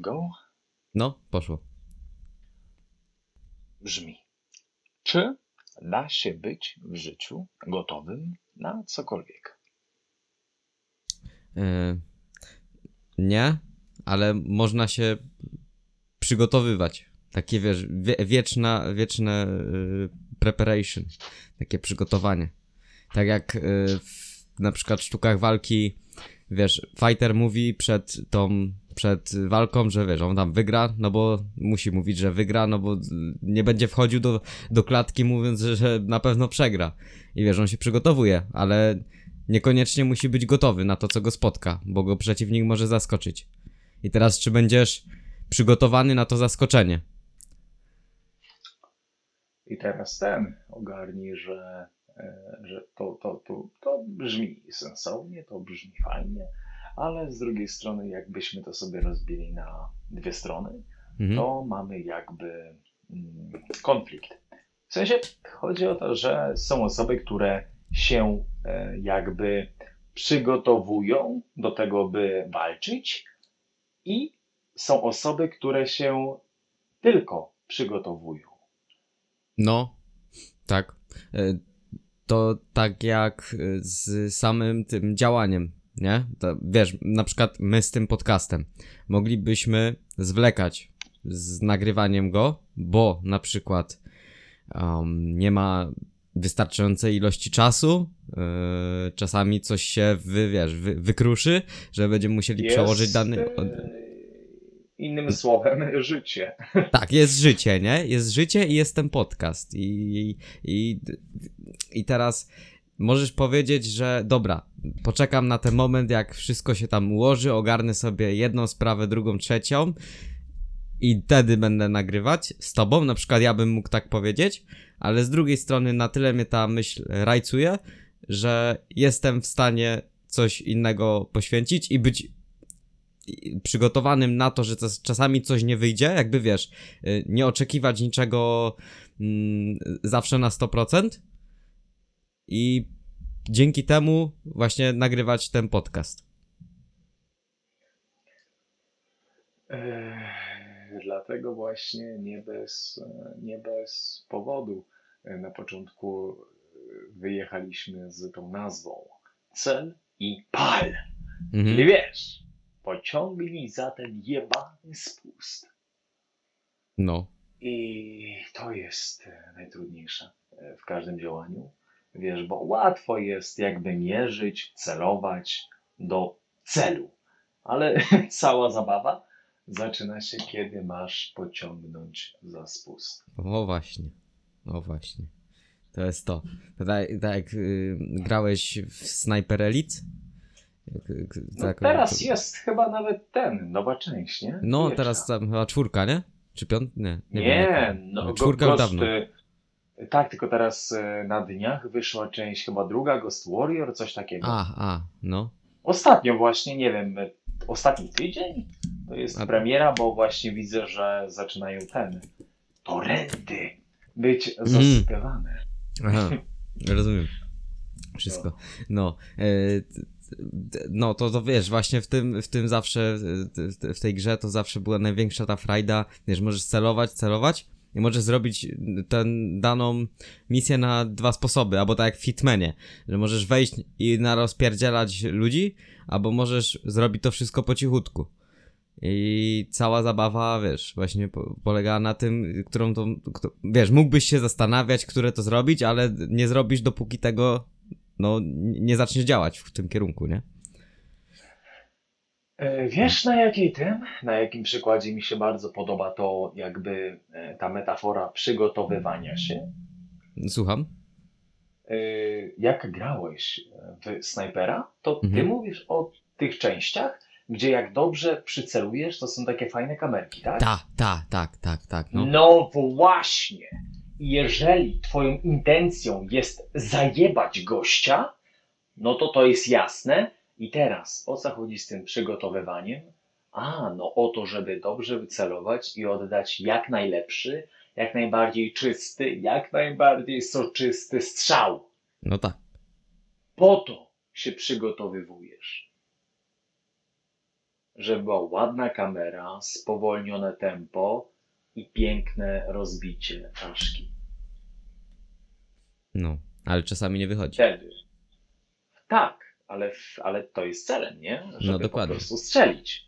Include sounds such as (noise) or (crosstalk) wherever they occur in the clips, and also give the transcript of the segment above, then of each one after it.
go? No, poszło. Brzmi. Czy da się być w życiu gotowym na cokolwiek? E, nie, ale można się przygotowywać. Takie wiesz, wie, wieczna, wieczne y, preparation, takie przygotowanie. Tak jak y, w na przykład sztukach walki, wiesz, fighter mówi przed tą, przed walką, że wiesz, on tam wygra, no bo musi mówić, że wygra, no bo nie będzie wchodził do, do klatki mówiąc, że, że na pewno przegra. I wiesz, on się przygotowuje, ale niekoniecznie musi być gotowy na to, co go spotka, bo go przeciwnik może zaskoczyć. I teraz, czy będziesz przygotowany na to zaskoczenie? I teraz ten ogarnij, że, e, że to, to, to, to brzmi sensownie, to brzmi fajnie, ale z drugiej strony, jakbyśmy to sobie rozbili na dwie strony, Mhm. to mamy jakby mm, konflikt. W sensie chodzi o to, że są osoby, które się e, jakby przygotowują do tego, by walczyć, i są osoby, które się tylko przygotowują. No, tak. E, To tak jak e, z samym tym działaniem, nie? To, wiesz, na przykład my z tym podcastem moglibyśmy zwlekać z nagrywaniem go, bo na przykład um, nie ma wystarczającej ilości czasu, e, czasami coś się wy, wiesz, wy, wykruszy, że będziemy musieli przełożyć dany... e, Innym słowem, (laughs) życie. Tak, jest życie, nie? Jest życie i jest ten podcast. I, i, i teraz możesz powiedzieć, że dobra, poczekam na ten moment, jak wszystko się tam ułoży, ogarnę sobie jedną sprawę, drugą, trzecią i wtedy będę nagrywać z tobą. Na przykład ja bym mógł tak powiedzieć, ale z drugiej strony na tyle mnie ta myśl rajcuje, że jestem w stanie coś innego poświęcić i być przygotowanym na to, że czas- czasami coś nie wyjdzie, jakby wiesz, y, nie oczekiwać niczego mm, zawsze na 100% i dzięki temu właśnie nagrywać ten podcast. Ech, Dlatego właśnie nie bez, nie bez powodu e, na początku e, wyjechaliśmy z tą nazwą Cel i Pal. Czyli Mhm. wiesz, pociągnij za ten jebany spust. No. I to jest e, najtrudniejsze w każdym działaniu. Wiesz, bo łatwo jest jakby mierzyć, celować do celu, ale (laughs) cała zabawa zaczyna się, kiedy masz pociągnąć za spust. O właśnie. O właśnie. To jest to. To tak, tak jak y, grałeś w Sniper Elite? Jak, y, No tak, teraz to- jest chyba nawet ten, nowa część, nie? No, teraz tam chyba czwórka, nie? Czy piąt? Nie. Nie, wiem jaka. no, go- czwórka Ghost, dawno. Tak, tylko teraz e, na dniach wyszła część chyba druga, Ghost Warrior, coś takiego. A, a, no. Ostatnio właśnie, nie wiem, e, ostatni tydzień to jest A- premiera, bo właśnie widzę, że zaczynają ten torenty być Mm. zasypywane. Aha, (laughs) rozumiem. Wszystko. No. E, no to, to wiesz, właśnie w tym, w tym zawsze, w- w tej grze to zawsze była największa ta frajda. Wiesz, możesz celować, celować i możesz zrobić tę daną misję na dwa sposoby, albo tak jak w Fitmanie, że możesz wejść i narozpierdzielać ludzi, albo możesz zrobić to wszystko po cichutku. I cała zabawa, wiesz, właśnie po, polegała na tym, którą to, kto, wiesz, mógłbyś się zastanawiać, które to zrobić, ale nie zrobisz dopóki tego, no, nie zaczniesz działać w tym kierunku, nie? E, Wiesz na jakiej tym, na jakim przykładzie mi się bardzo podoba to jakby e, ta metafora przygotowywania się? Słucham? E, Jak grałeś w snajpera, to ty Mhm. mówisz o tych częściach, gdzie jak dobrze przycelujesz, to są takie fajne kamerki, tak? Ta, ta, tak, tak, tak, no. No właśnie. Jeżeli twoją intencją jest zajebać gościa, no to to jest jasne. I teraz, o co chodzi z tym przygotowywaniem? A, no o to, żeby dobrze wycelować i oddać jak najlepszy, jak najbardziej czysty, jak najbardziej soczysty strzał. No tak. Po to się przygotowywujesz. żeby była ładna kamera, spowolnione tempo i piękne rozbicie czaszki. No, ale czasami nie wychodzi. Wtedy. Tak, ale, ale to jest celem, nie? Żeby No, dokładnie. po prostu strzelić.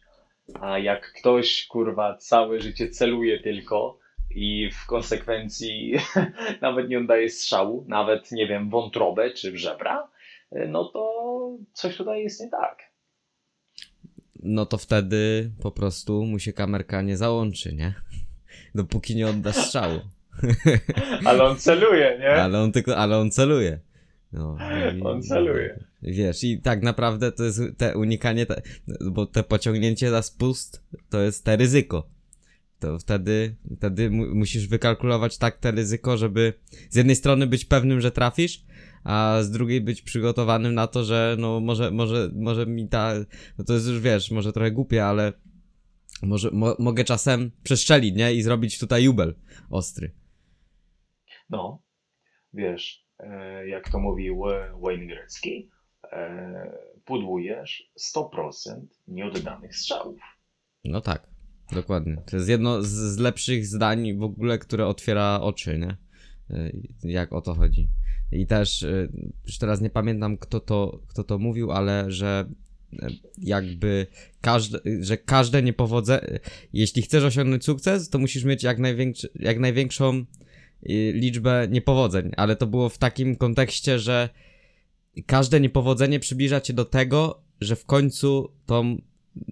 A jak ktoś, kurwa, całe życie celuje tylko i w konsekwencji (laughs) nawet nie oddaje strzału, nawet, nie wiem, wątrobę czy w żebra, no to coś tutaj jest nie tak. No to wtedy po prostu mu się kamerka nie załączy, nie? (laughs) Dopóki nie oddasz strzału. (laughs) Ale on celuje, nie? Ale on tylko, ale on celuje. No, i- On celuje. Wiesz, i tak naprawdę to jest te unikanie, te, bo te pociągnięcie za spust to jest te ryzyko. To wtedy, wtedy mu, musisz wykalkulować tak te ryzyko, żeby z jednej strony być pewnym, że trafisz, a z drugiej być przygotowanym na to, że no może, może, może mi ta, no to jest już wiesz, może trochę głupie, ale może, mo, mogę czasem przeszczelić, nie? I zrobić tutaj jubel ostry. No, wiesz, e, jak to mówił e, Wayne Gretzky, e, pudłujesz 100% nieoddanych strzałów. No tak, dokładnie. To jest jedno z, z lepszych zdań w ogóle, które otwiera oczy, nie? Y, Jak o to chodzi. I też, y, już teraz nie pamiętam kto to, kto to mówił, ale że y, jakby każde, że każde niepowodzenie, jeśli chcesz osiągnąć sukces, to musisz mieć jak, jak największą liczbę niepowodzeń, ale to było w takim kontekście, że każde niepowodzenie przybliża cię do tego, że w końcu tą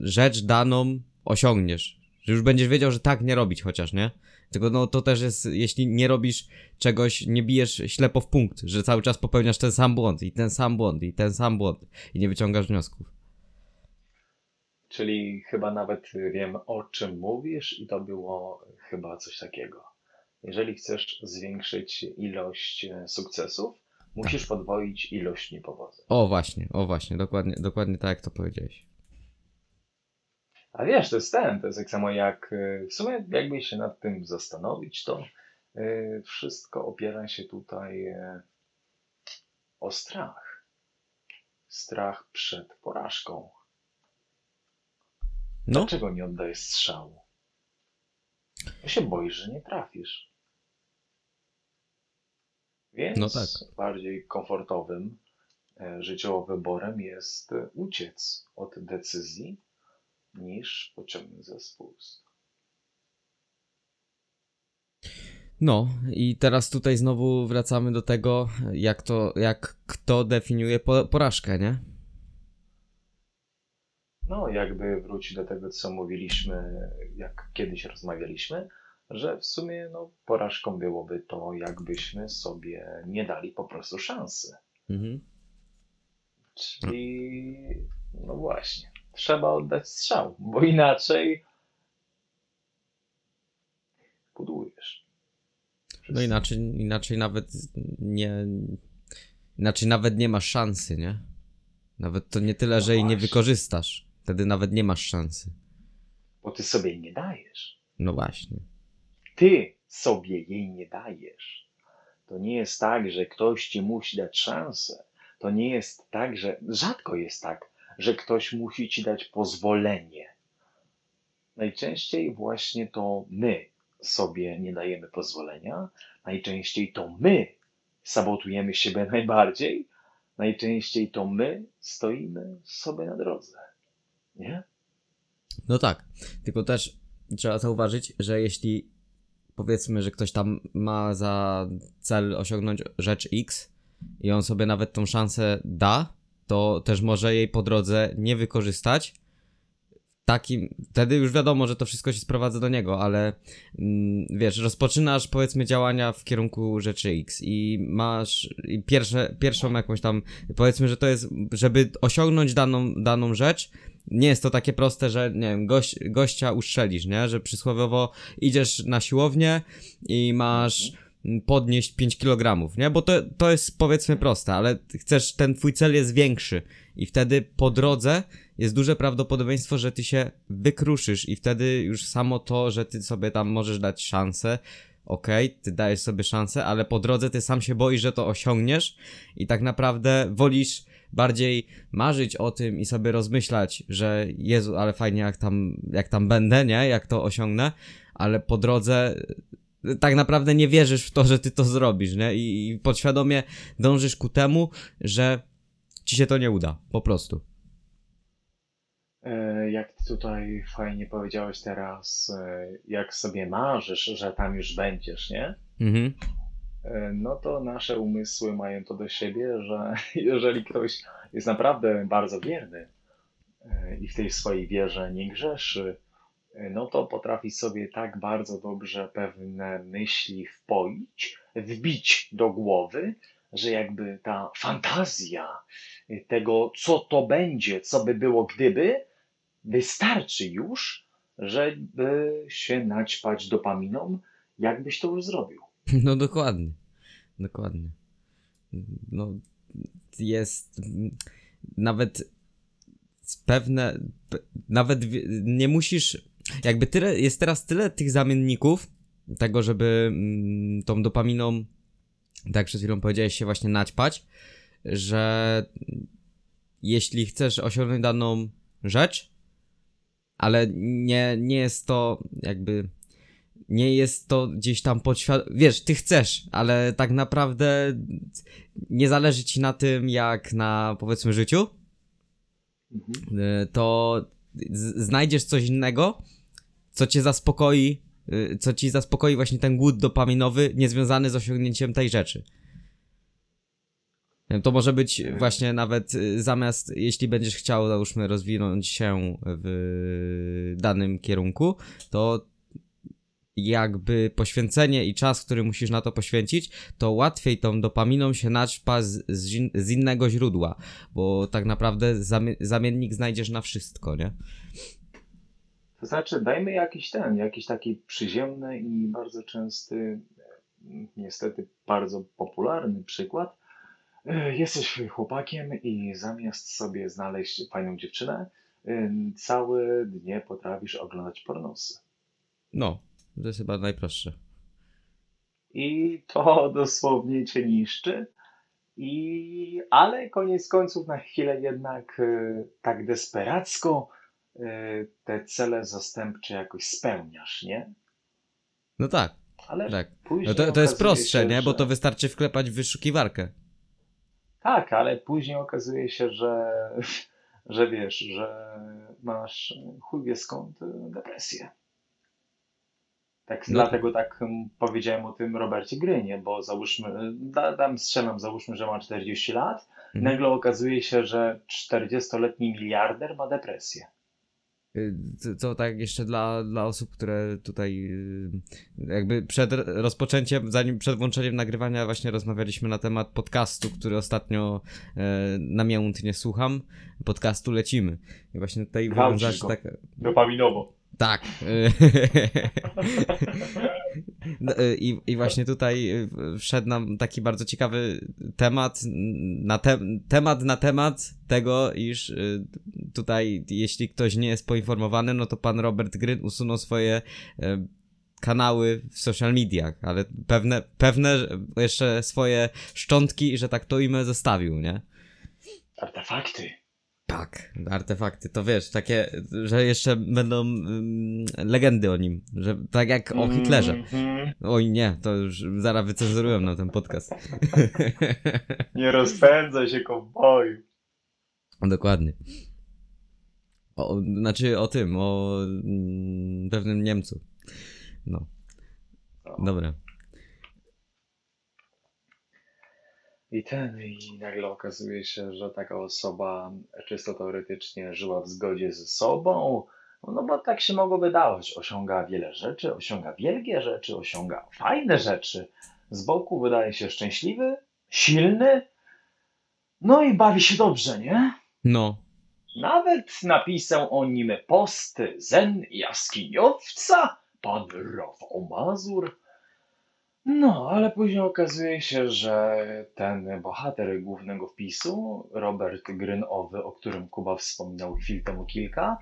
rzecz daną osiągniesz. Że już będziesz wiedział, że tak nie robić chociaż, nie? Tylko no to też jest, jeśli nie robisz czegoś, nie bijesz ślepo w punkt, że cały czas popełniasz ten sam błąd i ten sam błąd i ten sam błąd i nie wyciągasz wniosków. Czyli chyba nawet wiem o czym mówisz i to było chyba coś takiego. Jeżeli chcesz zwiększyć ilość sukcesów, musisz podwoić ilość niepowodzeń. O właśnie, o właśnie, dokładnie, dokładnie tak jak to powiedziałeś. A wiesz, to jest ten, to jest tak samo jak e, w sumie jakby się nad tym zastanowić, to e, wszystko opiera się tutaj e, o strach. Strach przed porażką. No, Dlaczego nie oddajesz strzału? Bo się boisz, że nie trafisz. Więc No tak. bardziej komfortowym e, życiowo wyborem jest e, uciec od decyzji niż pociągnąć za spust. no i teraz tutaj znowu wracamy do tego, jak to, jak kto definiuje po, porażkę, nie? No, jakby wrócić do tego, co mówiliśmy, jak kiedyś rozmawialiśmy, że w sumie no, porażką byłoby to, jakbyśmy sobie nie dali po prostu szansy. Mhm. Czyli, no właśnie, trzeba oddać strzał, bo inaczej budujesz. No inaczej, inaczej nawet nie. Inaczej nawet nie masz szansy, nie? Nawet to nie tyle, No że jej nie właśnie. wykorzystasz. Wtedy nawet nie masz szansy. Bo ty sobie nie dajesz. No właśnie. Ty sobie jej nie dajesz. To nie jest tak, że ktoś ci musi dać szansę. To nie jest tak, że rzadko jest tak, że ktoś musi ci dać pozwolenie. Najczęściej właśnie to my sobie nie dajemy pozwolenia. Najczęściej to my sabotujemy siebie (laughs) najbardziej. Najczęściej to my stoimy sobie na drodze. Nie? No tak. Tylko też trzeba zauważyć, że jeśli powiedzmy, że ktoś tam ma za cel osiągnąć rzecz X i on sobie nawet tą szansę da, to też może jej po drodze nie wykorzystać. Takim, wtedy już wiadomo, że to wszystko się sprowadza do niego, ale mm, wiesz, rozpoczynasz powiedzmy działania w kierunku rzeczy X i masz i pierwsze, pierwszą jakąś tam, powiedzmy, że to jest, żeby osiągnąć daną, daną rzecz, nie jest to takie proste, że nie wiem, gość, gościa uszczelisz, nie? Że przysłowiowo idziesz na siłownię i masz podnieść 5 kg, nie? Bo to, to jest powiedzmy proste, ale chcesz, ten twój cel jest większy i wtedy po drodze jest duże prawdopodobieństwo, że ty się wykruszysz i wtedy już samo to, że ty sobie tam możesz dać szansę, okej, ty dajesz sobie szansę, ale po drodze ty sam się boisz, że to osiągniesz i tak naprawdę wolisz bardziej marzyć o tym i sobie rozmyślać, że Jezu, ale fajnie jak tam, jak tam będę, nie? Jak to osiągnę, ale po drodze y, tak naprawdę nie wierzysz w to, że ty to zrobisz, nie? I, i podświadomie dążysz ku temu, że ci się to nie uda, po prostu. E, Jak ty tutaj fajnie powiedziałeś teraz, e, jak sobie marzysz, że tam już będziesz, nie? Mhm. E, No to nasze umysły mają to do siebie, że (laughs) jeżeli ktoś jest naprawdę bardzo wierny i w tej swojej wierze nie grzeszy, no to potrafi sobie tak bardzo dobrze pewne myśli wpoić, wbić do głowy, że jakby ta fantazja tego, co to będzie, co by było gdyby, wystarczy już, żeby się naćpać dopaminą, jakbyś to już zrobił. (laughs) No dokładnie. Dokładnie. No jest nawet pewne pe- nawet nie musisz jakby tyle jest teraz tyle tych zamienników tego, żeby mm, tą dopaminą tak przed chwilą powiedziałeś się właśnie naćpać, że jeśli chcesz osiągnąć daną rzecz, ale nie, nie jest to jakby nie jest to gdzieś tam podświadomie. Wiesz, ty chcesz, ale tak naprawdę nie zależy ci na tym, jak na powiedzmy życiu, Mhm. y, to znajdziesz coś innego, co cię zaspokoi, y, co ci zaspokoi właśnie ten głód dopaminowy niezwiązany z osiągnięciem tej rzeczy. To może być właśnie nawet y, zamiast, jeśli będziesz chciał, załóżmy, rozwinąć się w danym kierunku, to jakby poświęcenie i czas, który musisz na to poświęcić, to łatwiej tą dopaminą się naćpa z, z, in- z innego źródła, bo tak naprawdę zamie- zamiennik znajdziesz na wszystko, nie? To znaczy, dajmy jakiś ten, jakiś taki przyziemny i bardzo częsty, niestety bardzo popularny przykład. E, Jesteś chłopakiem i zamiast sobie znaleźć fajną dziewczynę, e, całe dnie potrafisz oglądać pornosy. No, to jest chyba najprostsze. I to dosłownie cię niszczy. I, ale koniec końców na chwilę jednak e, tak desperacko te cele zastępcze jakoś spełniasz, nie? No tak, Ale tak. No to, to jest prostsze, się, nie? Bo to wystarczy wklepać w wyszukiwarkę. Tak, ale później okazuje się, że, (laughs) że wiesz, że masz chuj wie skąd e, depresję. Tak, No dlatego tak powiedziałem o tym Robercie Grynie, bo załóżmy, da, dam strzelam, załóżmy, że ma 40 lat, Mhm. nagle okazuje się, że 40-letni miliarder ma depresję. Y, Co, tak jeszcze dla, dla osób, które tutaj y, jakby przed rozpoczęciem, zanim przed włączeniem nagrywania właśnie rozmawialiśmy na temat podcastu, który ostatnio e, namiętnie słucham. Podcastu Lecimy. I właśnie tutaj wywiązać tak... Dopaminowo. Tak. (laughs) No, y, I, I właśnie tutaj wszedł nam taki bardzo ciekawy temat na, te, temat na temat tego, iż tutaj jeśli ktoś nie jest poinformowany, no to pan Robert Gryn usunął swoje y, kanały w social mediach, ale pewne, pewne jeszcze swoje szczątki, że tak to imię zostawił, nie? Artefakty. Tak, artefakty, to wiesz, takie, że jeszcze będą ym, legendy o nim, że tak jak o Hitlerze. Mhm. Oj nie, to już zaraz wycenzurują na ten podcast. (laughs) Nie rozpędzaj się, kowboju. Dokładnie. O, znaczy o tym, o mm, pewnym Niemcu. No, dobra. I ten, i nagle okazuje się, że taka osoba czysto teoretycznie żyła w zgodzie ze sobą, no bo tak się mogło wydawać. Osiąga wiele rzeczy, osiąga wielkie rzeczy, osiąga fajne rzeczy. Z boku wydaje się szczęśliwy, silny, no i bawi się dobrze, nie? No, Nawet napisał o nim posty zen jaskiniowca, pan Rafał Mazur. No, ale później okazuje się, że ten bohater głównego wpisu, Robert Grynowy, o którym Kuba wspominał chwil temu kilka,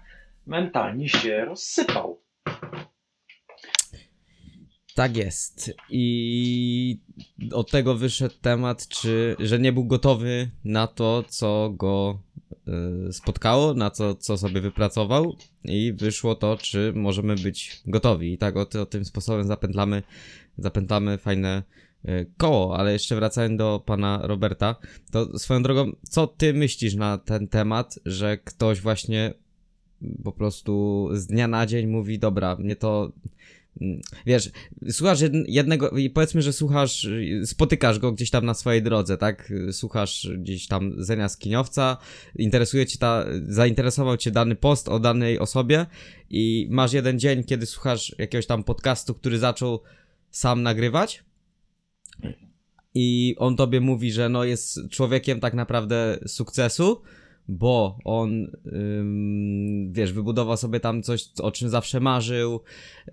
mentalnie się rozsypał. Tak jest. I od tego wyszedł temat, czy, że nie był gotowy na to, co go spotkało, na co, co sobie wypracował. I wyszło to, czy możemy być gotowi. I tak o, o tym sposobem zapętlamy, zapętlamy fajne y, koło. Ale jeszcze wracając do pana Roberta, to swoją drogą, co ty myślisz na ten temat, że ktoś właśnie po prostu z dnia na dzień mówi, dobra, mnie to wiesz, słuchasz jedn- jednego powiedzmy, że słuchasz, spotykasz go gdzieś tam na swojej drodze, tak? Słuchasz gdzieś tam Zenia Skiniowca, interesuje cię ta, zainteresował cię dany post o danej osobie i masz jeden dzień, kiedy słuchasz jakiegoś tam podcastu, który zaczął sam nagrywać i on tobie mówi, że no jest człowiekiem tak naprawdę sukcesu, bo on, wiesz, wybudował sobie tam coś, o czym zawsze marzył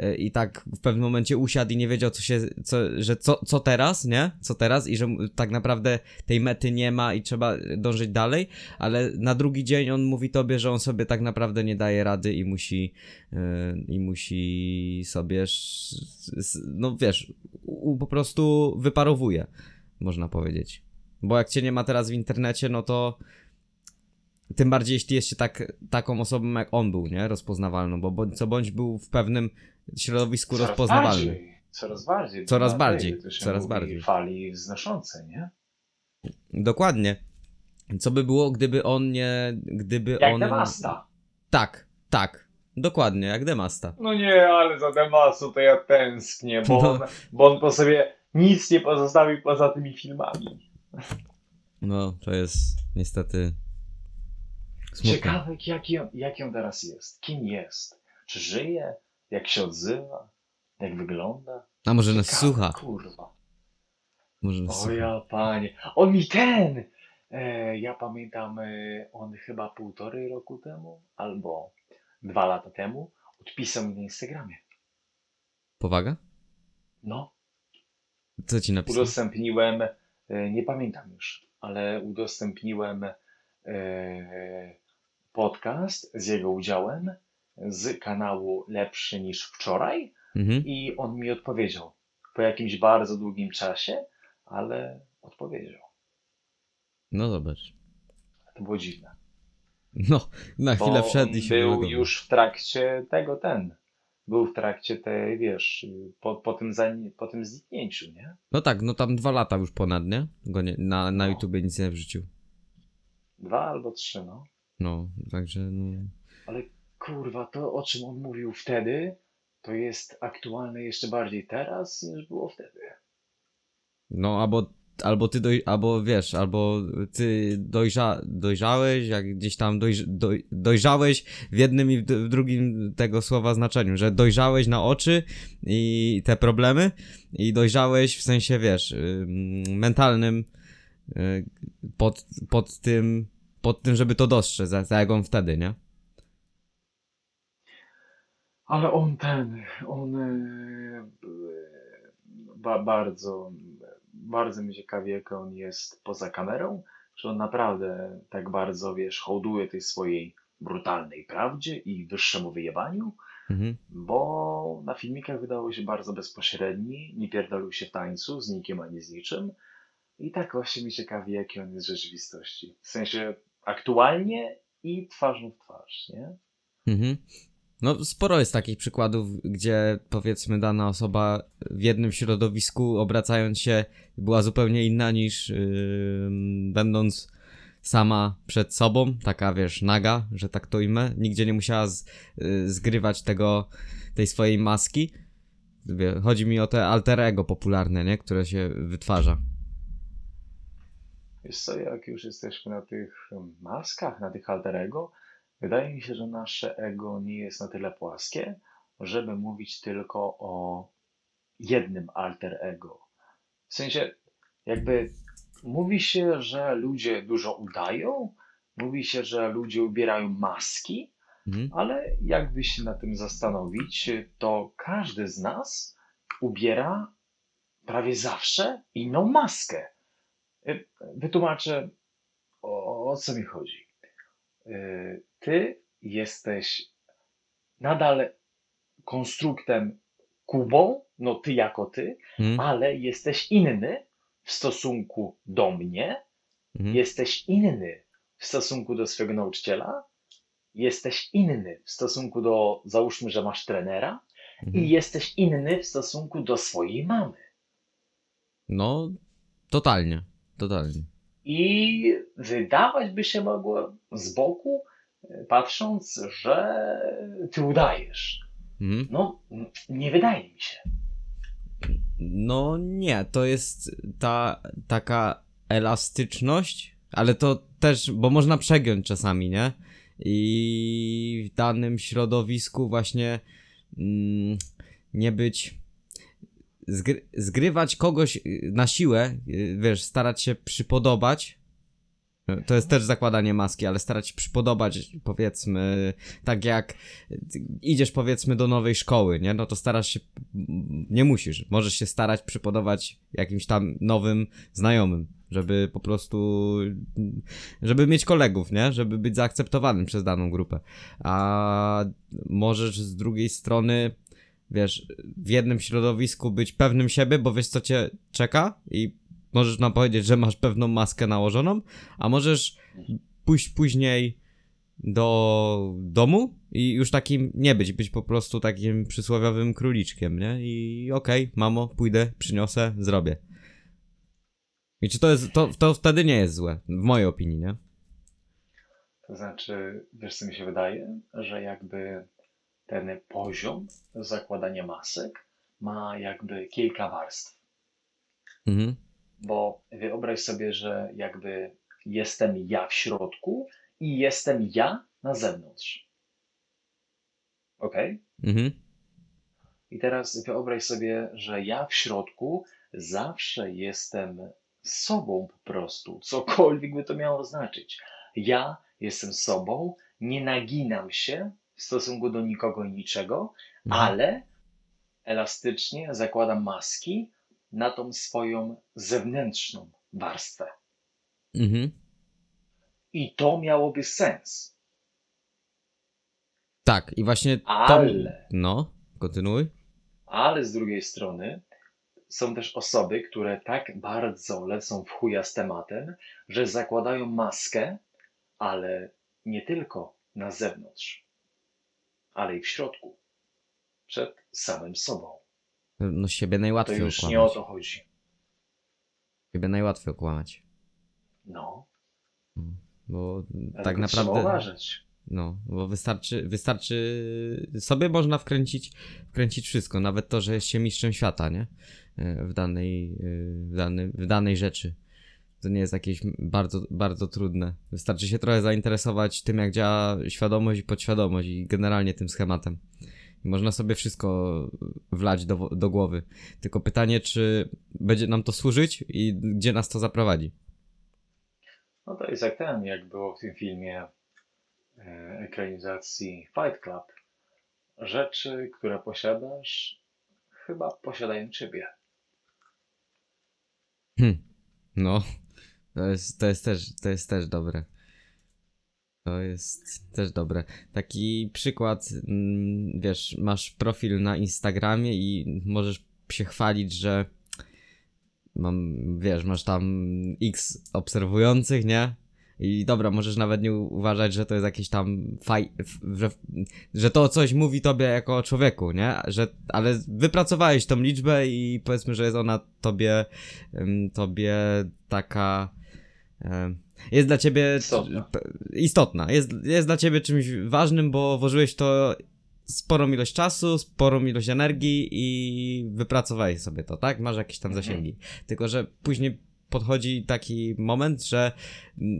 y, i tak w pewnym momencie usiadł i nie wiedział, co się, co, że co, co teraz, nie? Co teraz i że tak naprawdę tej mety nie ma i trzeba dążyć dalej, ale na drugi dzień on mówi tobie, że on sobie tak naprawdę nie daje rady i musi, y, i musi sobie, no wiesz, po prostu wyparowuje, można powiedzieć. Bo jak cię nie ma teraz w internecie, no to tym bardziej jeśli jest się tak, taką osobą jak on był, nie? Rozpoznawalną, bo bądź co bądź był w pewnym środowisku Coraz rozpoznawalny. bardziej, Coraz bardziej. Coraz bardziej, coraz bardziej. Fali wznoszące, nie? Dokładnie. Co by było, gdyby on nie. Gdyby Jak on. Demasta. Tak, tak. Dokładnie, jak Demasta. No nie, ale za Demasu to ja tęsknię, bo, No. on, bo on po sobie nic nie pozostawił poza tymi filmami. No, to jest niestety. Smutne. Ciekawe, jaki on, jaki on teraz jest. Kim jest? Czy żyje? Jak się odzywa? Jak wygląda? A może nas Ciekawe, słucha? Kurwa. Może nas O słucha. ja panie. On mi ten! E, ja pamiętam, e, on chyba półtorej roku temu, albo dwa lata temu, odpisał mi na Instagramie. Powaga? No, Co ci napisał? udostępniłem, e, nie pamiętam już, ale udostępniłem e, podcast z jego udziałem z kanału Lepszy niż wczoraj Mhm. i on mi odpowiedział po jakimś bardzo długim czasie, ale odpowiedział. No zobacz. To było dziwne. No, na chwilę bo wszedł i się był wylogował. już w trakcie tego ten. Był w trakcie tej, wiesz, po, po, tym, za, po tym zniknięciu, nie? No tak, no tam dwa lata już ponad, nie? Go nie na, na No. YouTubie nic nie wrzucił. Dwa albo trzy, no. No, także no. Ale kurwa, to o czym on mówił wtedy, to jest aktualne jeszcze bardziej teraz, niż było wtedy. No, albo, albo ty doj, albo wiesz, albo ty dojrza, dojrzałeś, jak gdzieś tam dojrz, doj, dojrzałeś w jednym i w, drugim tego słowa znaczeniu, że dojrzałeś na oczy i te problemy i dojrzałeś w sensie, wiesz, ym, mentalnym y, pod, pod tym, pod tym, żeby to dostrzec, tak jak on wtedy, nie? Ale on ten, on e, ba, bardzo, bardzo mnie ciekawi, jak on jest poza kamerą. Czy on naprawdę tak bardzo, wiesz, hołduje tej swojej brutalnej prawdzie i wyższemu wyjebaniu? Mhm. bo na filmikach wydawał się bardzo bezpośredni, nie pierdolił się w tańcu z nikim ani z niczym. I tak właśnie mnie ciekawi, jaki on jest w rzeczywistości. W sensie aktualnie i twarzą w twarz, nie? Mhm. No, sporo jest takich przykładów, gdzie powiedzmy dana osoba w jednym środowisku, obracając się, była zupełnie inna niż yy, będąc sama przed sobą, taka wiesz, naga, że tak to imię, nigdzie nie musiała z, yy, zgrywać tego, tej swojej maski. Chodzi mi o te alter ego popularne, nie? które się wytwarza. Wiesz co, jak już jesteśmy na tych maskach, na tych alter ego, wydaje mi się, że nasze ego nie jest na tyle płaskie, żeby mówić tylko o jednym alter ego. W sensie, jakby mówi się, że ludzie dużo udają, mówi się, że ludzie ubierają maski, Mhm. ale jakby się na tym zastanowić, to każdy z nas ubiera prawie zawsze inną maskę. Y, Wytłumaczę, o, o co mi chodzi. Y, Ty jesteś nadal konstruktem Kubą, no ty jako ty, Mhm. ale jesteś inny w stosunku do mnie, Mhm. jesteś inny w stosunku do swojego nauczyciela, jesteś inny w stosunku do, załóżmy, że masz trenera, Mhm. i jesteś inny w stosunku do swojej mamy. No, totalnie. Totalnie. I wydawać by się mogło z boku, e, patrząc, że ty udajesz. Mhm. No, nie wydaje mi się. No nie, to jest ta taka elastyczność, ale to też, bo można przegiąć czasami, nie? I w danym środowisku właśnie mm, nie być. Zgry, zgrywać kogoś y, na siłę, y, wiesz, starać się przypodobać. y, To jest też zakładanie maski, ale starać się przypodobać, powiedzmy, tak jak ty idziesz powiedzmy do nowej szkoły, nie? No to starasz się, nie musisz, możesz się starać przypodobać jakimś tam nowym znajomym, żeby po prostu, żeby mieć kolegów, nie? Żeby być zaakceptowanym przez daną grupę. A możesz z drugiej strony, wiesz, w jednym środowisku być pewnym siebie, bo wiesz co cię czeka i możesz nam powiedzieć, że masz pewną maskę nałożoną, a możesz pójść później do domu i już takim nie być, być po prostu takim przysłowiowym króliczkiem, nie? I okej, mamo, pójdę, przyniosę, zrobię. I czy to jest, to, to wtedy nie jest złe, w mojej opinii, nie? To znaczy, wiesz co mi się wydaje, że jakby ten poziom zakładania masek ma jakby kilka warstw. Mhm, Bo wyobraź sobie, że jakby jestem ja w środku i jestem ja na zewnątrz. Ok? mhm, I teraz wyobraź sobie, że ja w środku zawsze jestem sobą po prostu, cokolwiek by to miało znaczyć. Ja jestem sobą, nie naginam się w stosunku do nikogo i niczego, mhm. ale elastycznie zakładam maski na tą swoją zewnętrzną warstwę. mhm. I to miałoby sens. Tak, i właśnie to... Ale, No, kontynuuj. ale z drugiej strony są też osoby, które tak bardzo lecą w chuja z tematem, że zakładają maskę, ale nie tylko na zewnątrz, ale i w środku, przed samym sobą. No siebie To najłatwiej już nie o to chodzi. Siebie najłatwiej okłamać. No, Bo dlatego tak trzeba naprawdę... uważać. No, bo wystarczy, wystarczy sobie można wkręcić, wkręcić wszystko, nawet to, że jest się mistrzem świata, nie? E, W danej, e, w danej, w danej rzeczy. To nie jest jakieś bardzo, bardzo trudne. Wystarczy się trochę zainteresować tym, jak działa świadomość i podświadomość i generalnie tym schematem. Można sobie wszystko wlać do, do głowy. Tylko pytanie, czy będzie nam to służyć i gdzie nas to zaprowadzi. No to jest jak ten, jak było w tym filmie e, ekranizacji Fight Club. Rzeczy, które posiadasz, chyba posiadają ciebie. Hm. No, to jest, to jest też, to jest też dobre. To jest też dobre. Taki przykład, mm, wiesz, masz profil na Instagramie i możesz się chwalić, że mam, wiesz, masz tam x obserwujących, nie? I dobra, możesz nawet nie uważać, że to jest jakieś tam faj, że, że to coś mówi tobie jako o człowieku, nie? Że, ale wypracowałeś tą liczbę i powiedzmy, że jest ona tobie, ym, tobie taka, jest dla ciebie Istotna. istotna, jest, jest dla ciebie czymś ważnym, bo włożyłeś to sporą ilość czasu, sporą ilość energii i wypracowałeś sobie to, tak? Masz jakieś tam Mhm. zasięgi. Tylko, że później podchodzi taki moment, że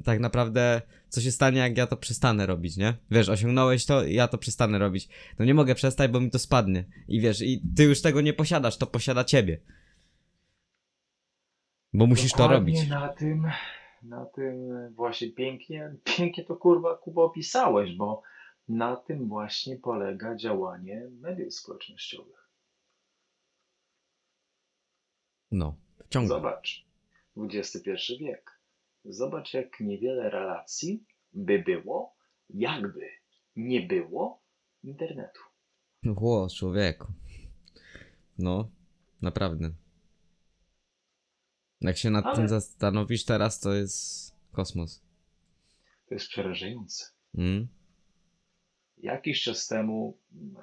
tak naprawdę co się stanie, jak ja to przestanę robić, nie? Wiesz, osiągnąłeś to, ja to przestanę robić. No nie mogę przestać, bo mi to spadnie. I wiesz, i ty już tego nie posiadasz, to posiada ciebie. Bo musisz to Dokładnie robić. Na tym, na tym właśnie pięknie, pięknie to kurwa Kuba opisałeś, bo na tym właśnie polega działanie mediów społecznościowych. No, wciągam. Zobacz, XXI wiek. Zobacz, jak niewiele relacji by było, jakby nie było internetu. Ło, człowieku. No, naprawdę. Jak się nad Ale- tym zastanowisz teraz, to jest kosmos. To jest przerażające. Mm? Jakiś czas temu, e,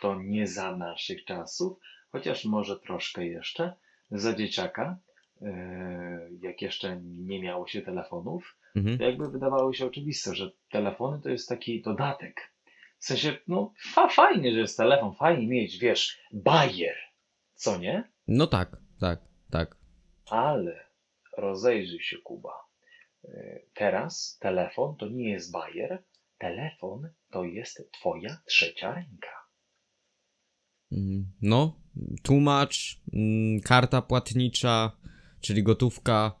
to nie za naszych czasów, chociaż może troszkę jeszcze, za dzieciaka, e, jak jeszcze nie miało się telefonów, Mhm. to jakby wydawało się oczywiste, że telefony to jest taki dodatek. W sensie, no fa fajnie, że jest telefon, fajnie mieć, wiesz, bajer, co nie? No tak, tak, tak. Ale rozejrzyj się, Kuba. E, Teraz telefon to nie jest bajer, telefon to jest twoja trzecia ręka. Mm, No, tłumacz, mm, karta płatnicza, czyli gotówka,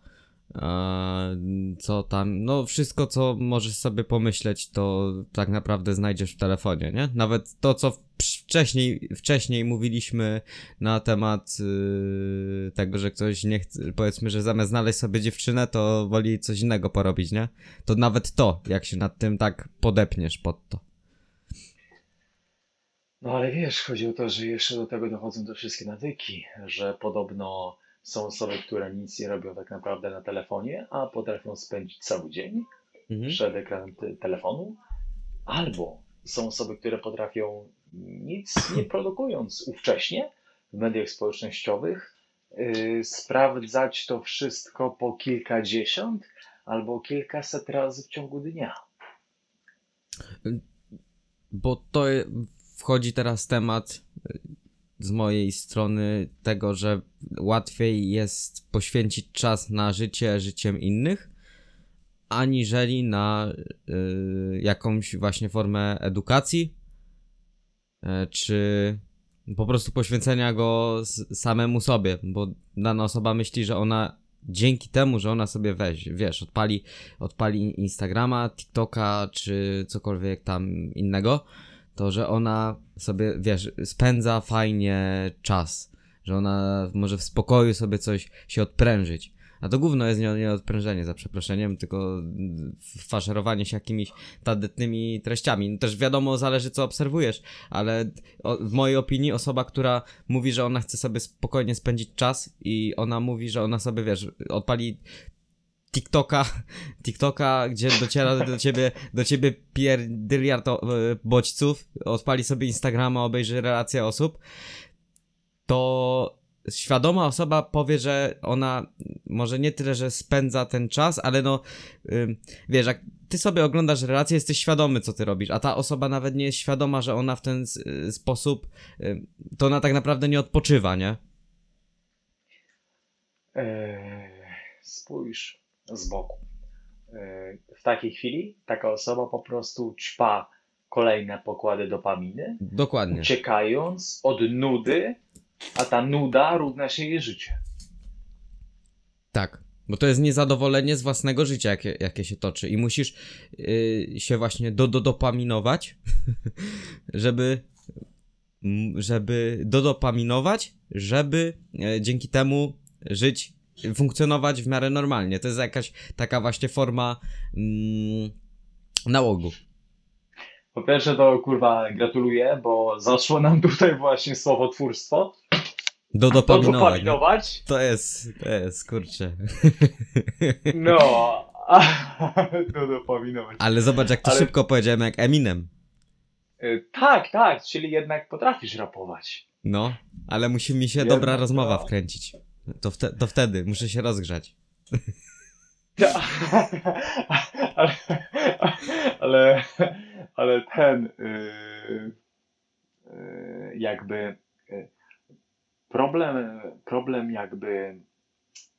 co tam, no wszystko co możesz sobie pomyśleć, to tak naprawdę znajdziesz w telefonie, nie? Nawet to, co wcześniej, wcześniej mówiliśmy na temat yy, tego, że ktoś nie chce, powiedzmy, że zamiast znaleźć sobie dziewczynę, to woli coś innego porobić, nie? To nawet to, jak się nad tym tak podepniesz pod to. No ale wiesz, chodzi o to, że jeszcze do tego dochodzą te wszystkie nawyki, że podobno są osoby, które nic nie robią tak naprawdę na telefonie, a potrafią spędzić cały dzień Mhm. przed ekranem te- telefonu, albo są osoby, które potrafią nic nie produkując ówcześnie w mediach społecznościowych, yy, sprawdzać to wszystko po kilkadziesiąt albo kilkaset razy w ciągu dnia. Bo to wchodzi teraz temat z mojej strony tego, że łatwiej jest poświęcić czas na życie życiem innych, aniżeli na y, jakąś właśnie formę edukacji, y, czy po prostu poświęcenia go samemu sobie, bo dana osoba myśli, że ona dzięki temu, że ona sobie weź, wiesz, odpali, odpali Instagrama, TikToka, czy cokolwiek tam innego, to że ona sobie, wiesz, spędza fajnie czas, że ona może w spokoju sobie coś się odprężyć. A to gówno jest nie, nie odprężenie, za przeproszeniem, tylko faszerowanie się jakimiś tandetnymi treściami. No też wiadomo, zależy co obserwujesz, ale w mojej opinii osoba, która mówi, że ona chce sobie spokojnie spędzić czas i ona mówi, że ona sobie, wiesz, odpali TikToka, (laughs) TikToka, gdzie dociera do ciebie, do ciebie pierdyliard e, bodźców, odpali sobie Instagrama, obejrzy relacje osób, to świadoma osoba powie, że ona może nie tyle, że spędza ten czas, ale no, wiesz, jak ty sobie oglądasz relacje, jesteś świadomy, co ty robisz, a ta osoba nawet nie jest świadoma, że ona w ten y, sposób, to ona tak naprawdę nie odpoczywa, nie? Eee, spójrz z boku. Eee, w takiej chwili taka osoba po prostu ćpa kolejne pokłady dopaminy, Dokładnie. uciekając od nudy, a ta nuda równa się jej życie. Tak, bo to jest niezadowolenie z własnego życia, jakie, jakie się toczy i musisz yy, się właśnie do, do dopaminować, (laughs) żeby żeby dodopaminować, żeby e, dzięki temu żyć, funkcjonować w miarę normalnie. To jest jakaś taka właśnie forma mm, nałogu. Po pierwsze to kurwa gratuluję, bo zaszło nam tutaj właśnie słowotwórstwo. Dodopaminować. nie? Dopaminować. To jest, to jest, kurczę. (laughs) No, (laughs) dopaminować. Ale zobacz, jak to Ale- szybko powiedziałem, jak Eminem. Eee, Tak, tak, czyli jednak potrafisz rapować. No, ale musi mi się Jednak dobra rozmowa to. wkręcić. To, wte, to wtedy, muszę się rozgrzać. (laughs) Ale, ale, ale ten yy, yy, jakby yy, problem, problem jakby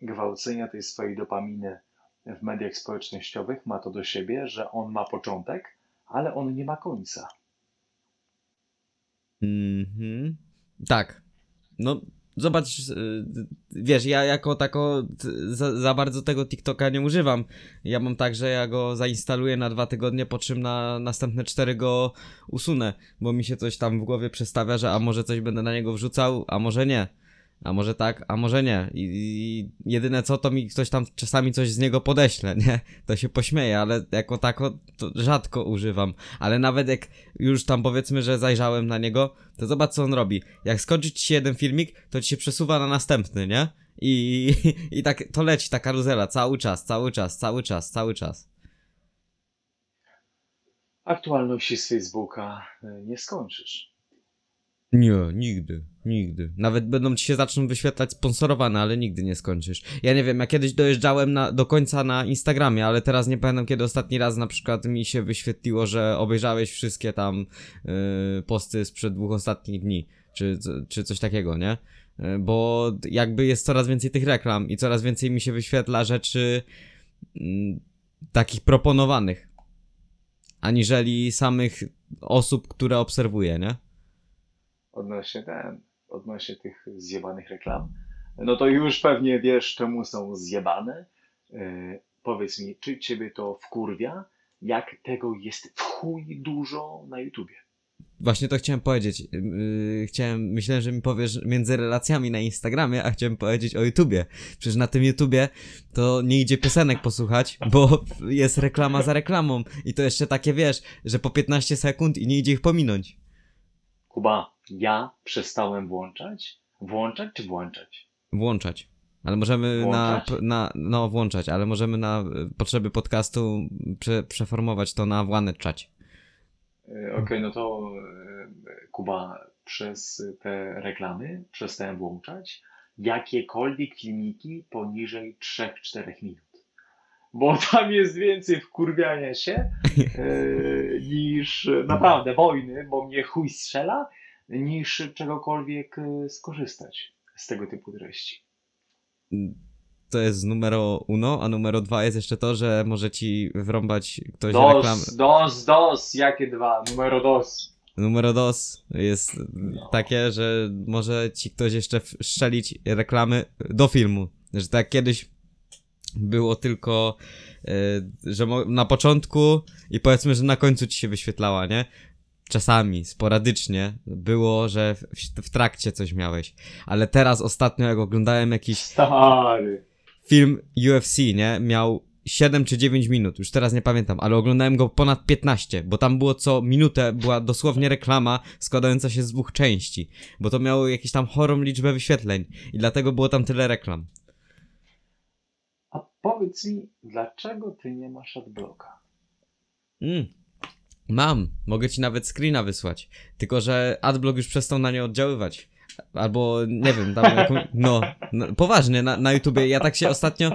gwałcenia tej swojej dopaminy w mediach społecznościowych ma to do siebie, że on ma początek, ale on nie ma końca. Mhm. Tak. No, zobacz, y, wiesz, ja jako tako za, za bardzo tego TikToka nie używam. Ja mam tak, że ja go zainstaluję na dwa tygodnie, po czym na następne cztery go usunę, bo mi się coś tam w głowie przestawia, że a może coś będę na niego wrzucał, a może nie. A może tak, a może nie. I, I jedyne co, to mi ktoś tam czasami coś z niego podeśle, (laughs) nie? To się pośmieje, ale jako tako to rzadko używam. Ale nawet jak już tam powiedzmy, że zajrzałem na niego, to zobacz co on robi. Jak skończy ci się jeden filmik, to ci się przesuwa na następny, nie? I, (laughs) i tak to leci ta karuzela cały czas, cały czas, cały czas, cały czas. Aktualności z Facebooka y, nie skończysz. Nie, nigdy, nigdy. Nawet będą ci się zaczną wyświetlać sponsorowane, ale nigdy nie skończysz. Ja nie wiem, ja kiedyś dojeżdżałem na, do końca na Instagramie, ale teraz nie pamiętam kiedy ostatni raz na przykład mi się wyświetliło, że obejrzałeś wszystkie tam yy, posty sprzed dwóch ostatnich dni, czy, czy coś takiego, nie? Yy, Bo jakby jest coraz więcej tych reklam i coraz więcej mi się wyświetla rzeczy mm, takich proponowanych, aniżeli samych osób, które obserwuję, nie? Odnośnie ten, odnośnie tych zjebanych reklam. No to już pewnie wiesz, czemu są zjebane. Y, powiedz mi, czy ciebie to wkurwia, jak tego jest w chuj dużo na YouTubie? Właśnie to chciałem powiedzieć. Yy, chciałem, myślałem, że mi powiesz między relacjami na Instagramie, a chciałem powiedzieć o YouTubie. Przecież na tym YouTubie to nie idzie piosenek posłuchać, bo jest reklama za reklamą. I to jeszcze takie wiesz, że po 15 sekund i nie idzie ich pominąć. Kuba, ja przestałem włączać? Włączać czy włączać? Włączać. Ale możemy Włączać? na, na. No, włączać, ale możemy na y, potrzeby podcastu prze, przeformować to na włany czać. Y, Okej, no to y, Kuba, przez te reklamy przestałem włączać jakiekolwiek filmiki poniżej 3-4 minut. Bo (laughs) tam jest więcej wkurwiania się y, niż naprawdę wojny, bo mnie chuj strzela, niż czegokolwiek y, skorzystać z tego typu treści. To jest numero uno, a numero dwa jest jeszcze to, że może ci wrąbać ktoś. Dos, dos, dos, jakie dwa? Numero dos. Numero dos jest No. takie, że może ci ktoś jeszcze szczelić reklamy do filmu. Że tak kiedyś było tylko, e, że na początku i powiedzmy, że na końcu ci się wyświetlała, nie? Czasami, sporadycznie było, że w, w trakcie coś miałeś. Ale teraz ostatnio, jak oglądałem jakiś Stary. film UFC, nie? Miał 7 czy 9 minut, już teraz nie pamiętam, ale oglądałem go ponad 15, bo tam było co minutę, była dosłownie reklama składająca się z dwóch części, bo to miało jakąś tam chorą liczbę wyświetleń i dlatego było tam tyle reklam. Powiedz mi, dlaczego ty nie masz adblocka? Mm. Mam, mogę ci nawet screena wysłać, tylko że adblock już przestał na nie oddziaływać. Albo nie wiem, tam (laughs) jaką, no, no, poważnie, na, na YouTubie, ja tak się ostatnio,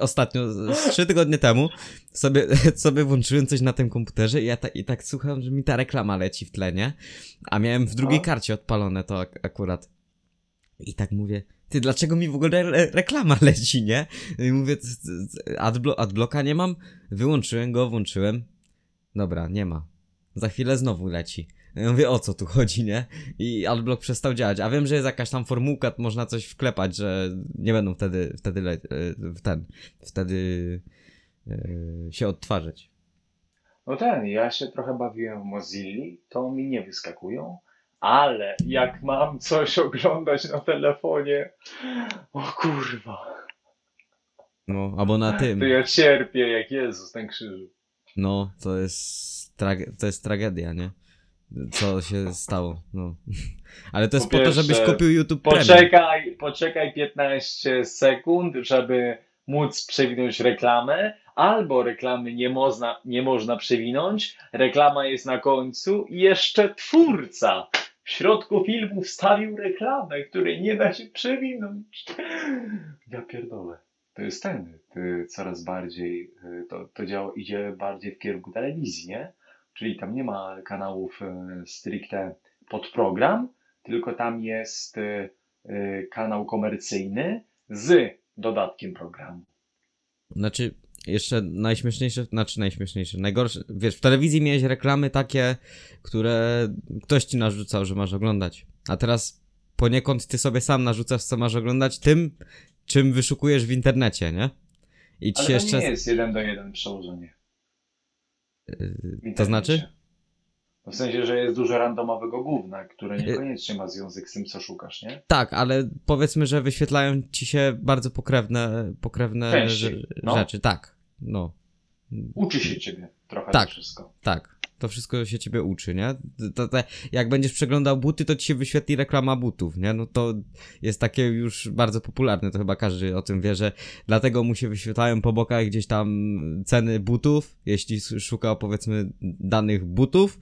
ostatnio, trzy tygodnie temu sobie, (laughs) sobie włączyłem coś na tym komputerze i ja ta, i tak słucham, że mi ta reklama leci w tle, nie? A miałem w drugiej No. karcie odpalone to ak- akurat. I tak mówię, ty, dlaczego mi w ogóle re reklama (laughs) leci, nie? I mówię, adblo adblocka nie mam? Wyłączyłem go, włączyłem. Dobra, nie ma. Za chwilę znowu leci. Ja mówię, o co tu chodzi, nie? I adblock przestał działać. A wiem, że jest jakaś tam formułka, można coś wklepać, że nie będą wtedy, wtedy le- e, ten, wtedy e, się odtwarzać. No ten, ja się trochę bawiłem w Mozilli, to mi nie wyskakują, ale jak mam coś oglądać na telefonie, o kurwa, No, albo na tym. to ja cierpię jak Jezus ten krzyż. No, to jest, trage- to jest tragedia, nie? Co się stało, no. (laughs) Ale to jest Po po to, żebyś kupił YouTube Premium. Poczekaj, poczekaj 15 sekund, żeby móc przewinąć reklamę, albo reklamy nie można, nie można przewinąć, reklama jest na końcu i jeszcze twórca w środku filmu wstawił reklamę, której nie da się przewinąć. Ja pierdolę. To jest ten, y, coraz bardziej, y, to, to działa, idzie bardziej w kierunku telewizji, nie? Czyli tam nie ma kanałów y, stricte pod program, tylko tam jest kanał komercyjny z dodatkiem programu. Znaczy, jeszcze najśmieszniejsze, znaczy najśmieszniejsze, najgorsze, wiesz, w telewizji miałeś reklamy takie, które ktoś ci narzucał, że masz oglądać. A teraz poniekąd ty sobie sam narzucasz, co masz oglądać tym, czym wyszukujesz w internecie, nie? I ci Ale to jeszcze... nie jest jeden do jeden przełożenie. w To znaczy? W sensie, że jest dużo randomowego gówna, które niekoniecznie ma związek z tym, co szukasz, nie? Tak, ale powiedzmy, że wyświetlają ci się bardzo pokrewne, pokrewne no. rzeczy. Tak, no. Uczy się ciebie trochę Tak. to wszystko. Tak. To wszystko się ciebie uczy, nie? To, to, jak będziesz przeglądał buty, to ci się wyświetli reklama butów, nie? No to jest takie już bardzo popularne, to chyba każdy o tym wie, że dlatego mu się wyświetlają po bokach gdzieś tam ceny butów, jeśli szukał powiedzmy danych butów,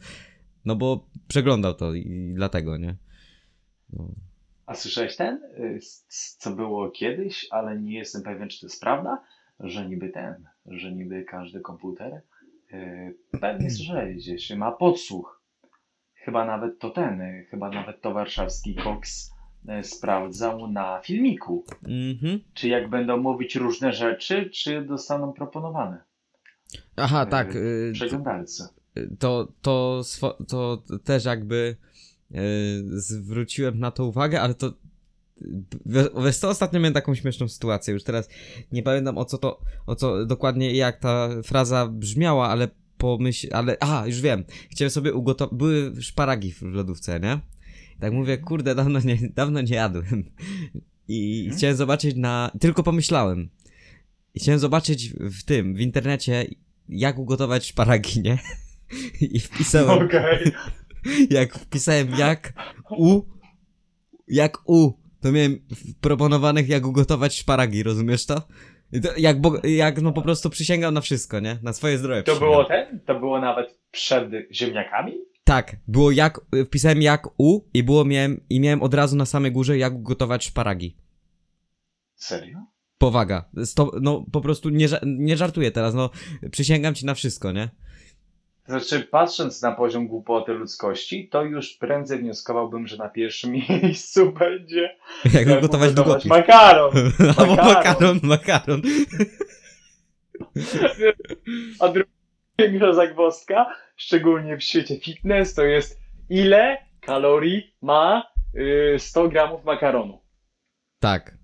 no bo przeglądał to i, dlatego, nie? No. A słyszałeś ten, y, co było kiedyś, ale nie jestem pewien, czy to jest prawda, że niby ten, że niby każdy komputer, y, pewnie słyszałeś gdzieś, ma podsłuch. Chyba nawet to ten, y, chyba nawet to warszawski Cox y, sprawdzał na filmiku, Mhm. czy jak będą mówić różne rzeczy, czy dostaną proponowane Aha, tak. przeglądarce. to, to, swo- to też jakby e, zwróciłem na to uwagę, ale to Wiesz co, ostatnio miałem taką śmieszną sytuację, już teraz nie pamiętam o co to, o co dokładnie jak ta fraza brzmiała, ale pomyśl, ale, aha, już wiem, chciałem sobie ugotować, były szparagi w lodówce, nie? I tak mówię, kurde, dawno nie, dawno nie jadłem i Mhm. chciałem zobaczyć na, tylko pomyślałem i chciałem zobaczyć w tym, w internecie, jak ugotować szparagi, nie? I wpisałem, Okej. (laughs) jak wpisałem jak u, jak u, to miałem proponowanych jak ugotować szparagi, rozumiesz to? To jak, bo, jak no po prostu przysięgam na wszystko, nie? Na swoje zdrowie To było ten? To było nawet przed ziemniakami? Tak, było jak, wpisałem jak u i było miałem, i miałem od razu na samej górze jak ugotować szparagi. Serio? Powaga, Sto, no po prostu nie, nie żartuję teraz, no przysięgam ci na wszystko, nie? Znaczy, patrząc na poziom głupoty ludzkości, to już prędzej wnioskowałbym, że na pierwszym (laughs) miejscu będzie Jak ugotować ugotować długopis. makaron. (laughs) Albo makaron. makaron. A druga większa zagwozdka, szczególnie w świecie fitness, to jest ile kalorii ma y, 100 gramów makaronu. Tak,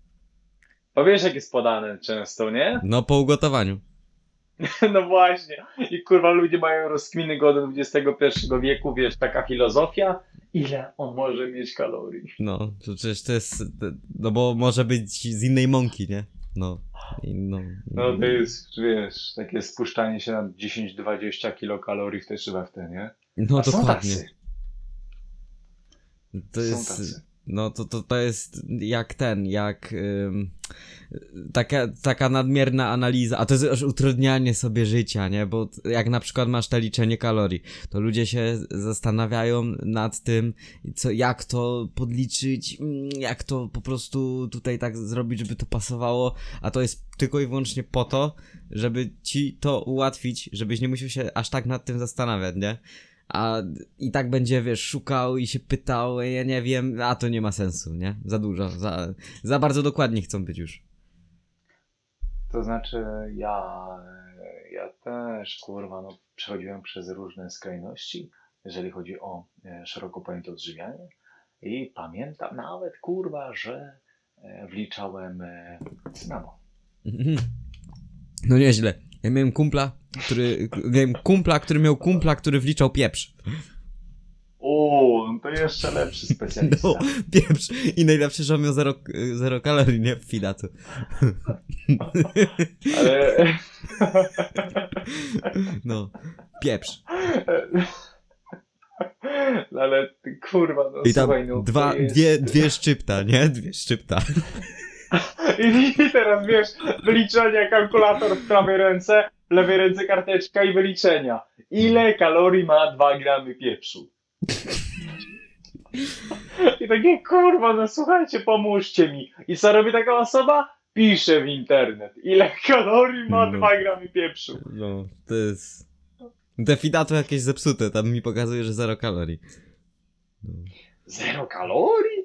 Bo wiesz, jak jest podane często, nie? no po ugotowaniu. (laughs) No właśnie. I kurwa, ludzie mają rozkminy godem XXI wieku, wiesz, taka filozofia. Ile on może mieć kalorii? No, to przecież to jest. No bo może być z innej mąki, nie? No. No, No to jest, wiesz, takie spuszczanie się na 10-20 kilokalorii w tej szybawce, nie? No A są dokładnie. tacy. To Są jest. tacy. No to, to, to jest jak ten, jak ym, taka, taka nadmierna analiza, a to jest już utrudnianie sobie życia, nie? Bo jak na przykład masz te liczenie kalorii, to ludzie się zastanawiają nad tym, co, jak to podliczyć, mm, jak to po prostu tutaj tak zrobić, żeby to pasowało, a to jest tylko i wyłącznie po to, żeby ci to ułatwić, żebyś nie musiał się aż tak nad tym zastanawiać, nie? A i tak będzie, wiesz, szukał i się pytał, ja nie wiem, a to nie ma sensu, nie? Za dużo, za, za bardzo dokładni chcą być już. To znaczy, ja, ja też, kurwa, no, przechodziłem przez różne skrajności, jeżeli chodzi o e, szeroko pojęte odżywianie. I pamiętam nawet, kurwa, że e, wliczałem e, cynamon. (laughs) No nieźle. Ja miałem kumpla, który, miałem kumpla, który miał kumpla, który wliczał pieprz. O, no to jeszcze lepszy specjalista. No, pieprz. I najlepsze, że on miał zero, zero kalorii, nie? W. Ale... No, pieprz. No ale ty, kurwa, no I tam słuchaj, no dwa, dwie, dwie szczypta, nie? Dwie szczypta. I, I (laughs) teraz wiesz, wyliczenia, kalkulator w prawej ręce, w lewej ręce karteczka i wyliczenia. Ile kalorii ma 2 gramy pieprzu? I takie, kurwa, no słuchajcie, pomóżcie mi. I co robi taka osoba? Pisze w internet. Ile kalorii ma No. 2 gramy pieprzu? No, to jest... Te fidato jakieś zepsute, tam mi pokazuje, że zero kalorii. No. Zero kalorii?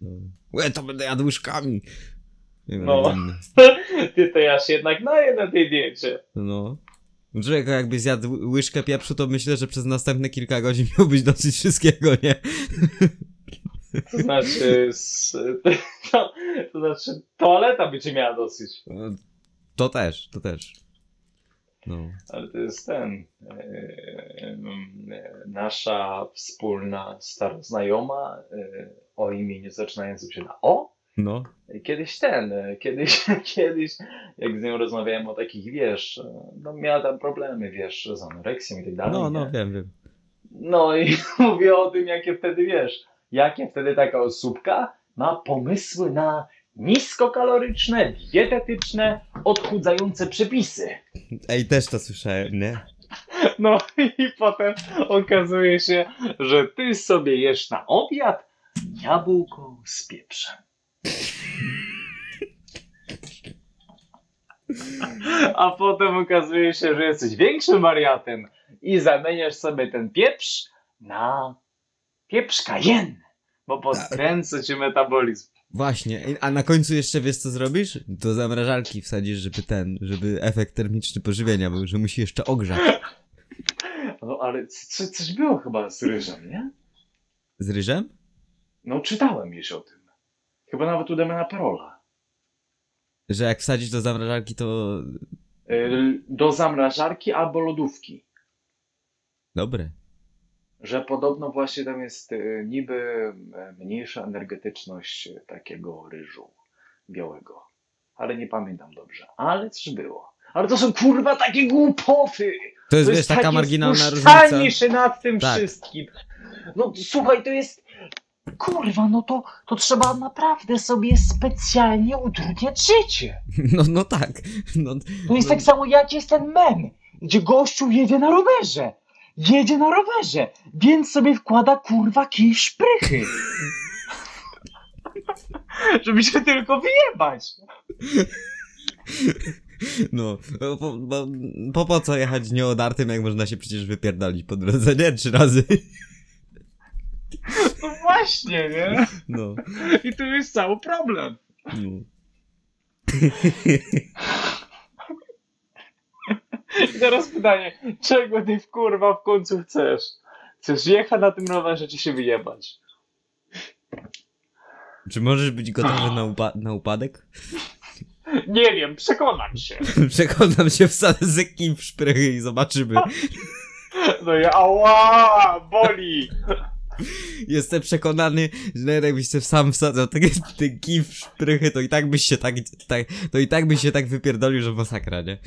No. Łe, to będę jadł łyżkami. No. (laughs) Ty to ja się jednak naję na tej diecie. No. Człowiek jakby zjadł łyżkę pieprzu, to myślę, że przez następne kilka godzin (laughs) miałbyś dosyć wszystkiego, nie? To znaczy, s- to, (laughs) to znaczy, toaleta by cię miała dosyć. No, To też, to też. No. Ale to jest ten. e, nasza wspólna staroznajoma e, o imieniu zaczynającym się na O. No. Kiedyś ten, e, kiedyś, (laughs) kiedyś, jak z nią rozmawiałem o takich, wiesz, e, no miała tam problemy, wiesz, z anoreksją i tak dalej. No, no, nie? wiem, wiem. No i (laughs) mówię o tym, jakie wtedy, wiesz, jakie wtedy taka osóbka ma pomysły na niskokaloryczne, dietetyczne, odchudzające przepisy. Ej, też to słyszałem, nie? (laughs) No i potem okazuje się, że ty sobie jesz na obiad jabłko z pieprzem. A potem okazuje się, że jesteś większym wariatem i zamieniasz sobie ten pieprz na pieprz kajen, bo podkręca ci metabolizm. Właśnie, a na końcu jeszcze wiesz co zrobisz? Do zamrażarki wsadzisz, żeby ten, żeby efekt termiczny pożywienia był, że musi jeszcze ogrzać. (laughs) No ale coś było chyba z ryżem, nie? Z ryżem? No czytałem już o tym. Chyba nawet u Damiana Parola. Że jak wsadzisz do zamrażarki, to... Y, Do zamrażarki albo lodówki. Dobre. Że podobno właśnie tam jest y, niby e, mniejsza energetyczność y, takiego ryżu białego. Ale nie pamiętam dobrze. Ale coś było. Ale to są kurwa takie głupoty! To jest, To wiesz, jest taka takie marginalna różnica. się nad tym Tak. wszystkim. No słuchaj, to jest... Kurwa, no to, to trzeba naprawdę sobie specjalnie utrudniać życie. No, no tak. No, To jest tak samo jak jest ten mem, gdzie gościu jedzie na rowerze. Jedzie na rowerze, więc sobie wkłada kurwa kij w szprychy. (laughs) Żeby się tylko wyjebać. no. Bo, bo, bo, po, po co jechać nieodartym, jak można się przecież wypierdolić po drodze, nie? Trzy razy. No właśnie, nie? No. I tu jest cały problem. no. I teraz pytanie, czego ty w kurwa w końcu chcesz? Chcesz jechać na tym rowerze, czy się wyjebać? Czy możesz być gotowy na, upa na upadek? Nie wiem, przekonam się. (laughs) Przekonam się, wsadzę zeki w szprychy i zobaczymy. No i ała, boli. Jestem przekonany, że nawet jakbyś się sam wsadzał tak ten kij w szprychy, to i tak byś się tak, tak, to i tak byś się tak wypierdolił, że masakra, nie?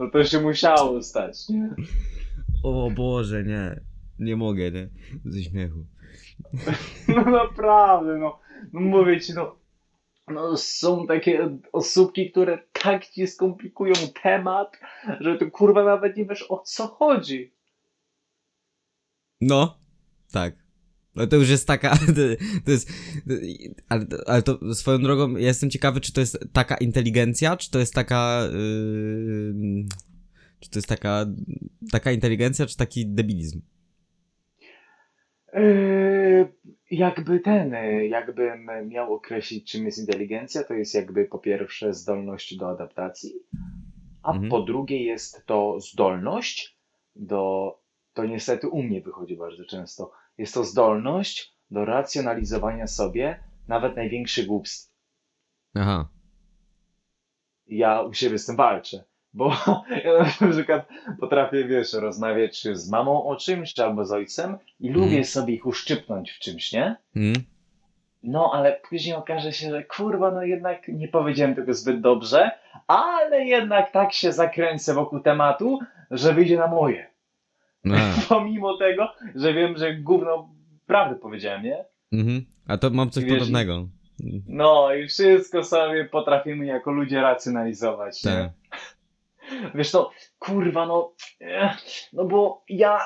No to się musiało stać, nie? O Boże, nie. Nie mogę, nie? Ze śmiechu. (laughs) No naprawdę, no, no mówię ci, no, no są takie osóbki, które tak ci skomplikują temat, że ty kurwa nawet nie wiesz o co chodzi. No, tak. No to już jest taka, (laughs) to, jest, ale, ale to swoją drogą, ja jestem ciekawy, czy to jest taka inteligencja, czy to jest taka, yy, czy to jest taka, taka inteligencja, czy taki debilizm? Yy, jakby ten, yy, jakbym miał określić czym jest inteligencja, to jest jakby po pierwsze zdolność do adaptacji, a Mhm. po drugie jest to zdolność do, to niestety u mnie wychodzi bardzo często, jest to zdolność do racjonalizowania sobie nawet największych głupstw. Aha. ja u siebie z tym walczę. Bo (laughs) ja na przykład potrafię, wiesz, rozmawiać z mamą o czymś, albo z ojcem i Mhm. lubię sobie ich uszczypnąć w czymś, nie? Mm. No, ale później okaże się, że kurwa, no jednak nie powiedziałem tego zbyt dobrze, ale jednak tak się zakręcę wokół tematu, że wyjdzie na moje. A. (laughs) Pomimo tego, że wiem, że gówno prawdę powiedziałem, nie? Mhm. A to mam coś Wiesz, podobnego. No i wszystko sobie potrafimy jako ludzie racjonalizować, nie? Tak. Wiesz to, kurwa, no, eh, no bo ja,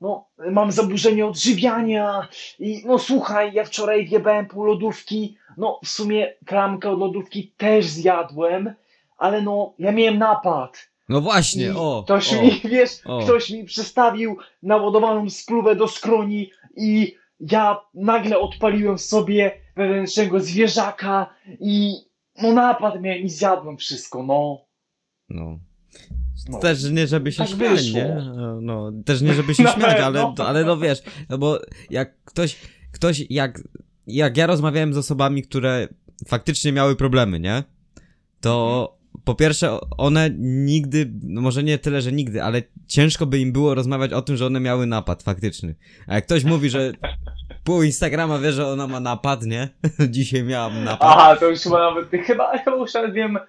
no, mam zaburzenie odżywiania i no słuchaj, ja wczoraj wjebałem pół lodówki, no w sumie klamkę od lodówki też zjadłem, ale no, ja miałem napad. No I właśnie, o, ktoś o. mi, wiesz, o. ktoś mi przystawił naładowaną spluwę do skroni i ja nagle odpaliłem sobie wewnętrznego zwierzaka i no napad miałem i zjadłem wszystko, no. No. no. Też nie, żeby się Tak śmiać, wyszło. nie? No, też nie, żeby się (laughs) śmiać, ale, ale no wiesz, no bo jak ktoś, ktoś, jak, jak ja rozmawiałem z osobami, które faktycznie miały problemy, nie? To po pierwsze, one nigdy, no może nie tyle, że nigdy, ale ciężko by im było rozmawiać o tym, że one miały napad faktyczny. A jak ktoś mówi, że pół Instagrama wie, że ona ma napad, nie? (laughs) Dzisiaj miałam napad. Aha, to już chyba nawet, chyba, chyba już nawet wiem, e,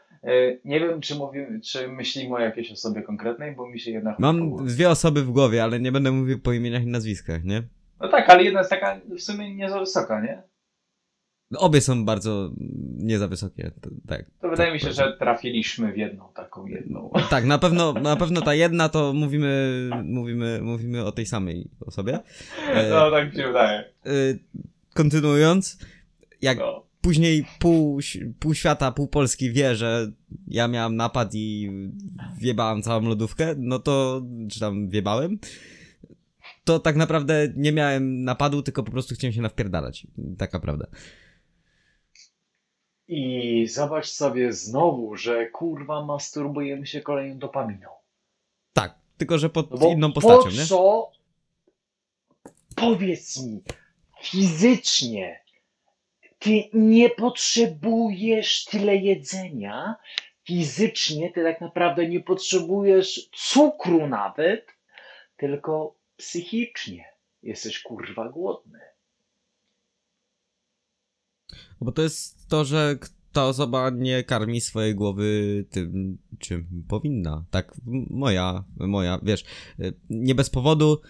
nie wiem, czy mówimy, czy myślimy o jakiejś osobie konkretnej, bo mi się jednak... Mam dwie osoby w głowie, ale nie będę mówił po imieniach i nazwiskach, nie? No tak, ale jedna jest taka w sumie nie za wysoka, nie? Obie są bardzo nie za wysokie. To, tak. To wydaje mi się, że trafiliśmy w jedną taką jedną. Tak, na pewno, (laughs) na pewno ta jedna to mówimy, mówimy, mówimy o tej samej osobie. E, No tak się wydaje. e, kontynuując, jak No. później pół, pół świata, pół Polski wie, że ja miałem napad i wiebałem całą lodówkę, no to, czy tam wiebałem, to tak naprawdę nie miałem napadu, tylko po prostu chciałem się nawpierdalać. Taka prawda. I zobacz sobie znowu, że kurwa masturbujemy się kolejną dopaminą. Tak, tylko że pod No inną postacią, po nie? co? Powiedz mi, fizycznie, ty nie potrzebujesz tyle jedzenia, fizycznie ty tak naprawdę nie potrzebujesz cukru nawet, tylko psychicznie jesteś kurwa głodny. Bo to jest to, że ta osoba nie karmi swojej głowy tym, czym powinna. Tak, moja, moja, wiesz, y, nie bez powodu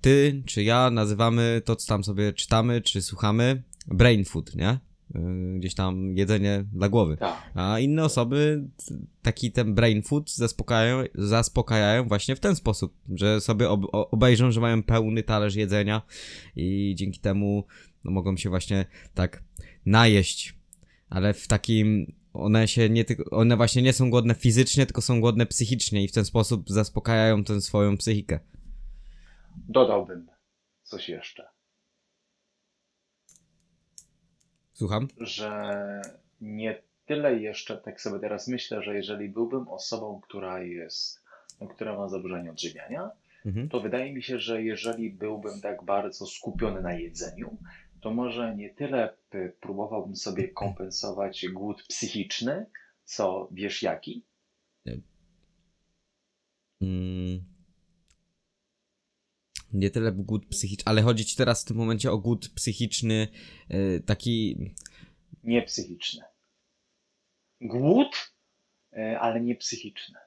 ty czy ja nazywamy to, co tam sobie czytamy, czy słuchamy, brain food, nie? Y, Gdzieś tam jedzenie dla głowy. Tak. A inne osoby taki ten brain food zaspokajają, zaspokajają właśnie w ten sposób, że sobie ob obejrzą, że mają pełny talerz jedzenia i dzięki temu no, mogą się właśnie tak najeść. Ale w takim one się nie one właśnie nie są głodne fizycznie, tylko są głodne psychicznie i w ten sposób zaspokajają tę swoją psychikę. Dodałbym coś jeszcze. Słucham? że nie tyle jeszcze, tak sobie teraz myślę, że jeżeli byłbym osobą, która jest, no, która ma zaburzenia odżywiania, Mhm. to wydaje mi się, że jeżeli byłbym tak bardzo skupiony na jedzeniu, to może nie tyle próbowałbym sobie kompensować głód psychiczny, co wiesz jaki? Mm. Nie tyle głód psychiczny, ale chodzi ci teraz w tym momencie o głód psychiczny, yy, taki. Nie psychiczny. Głód, e, ale nie psychiczny.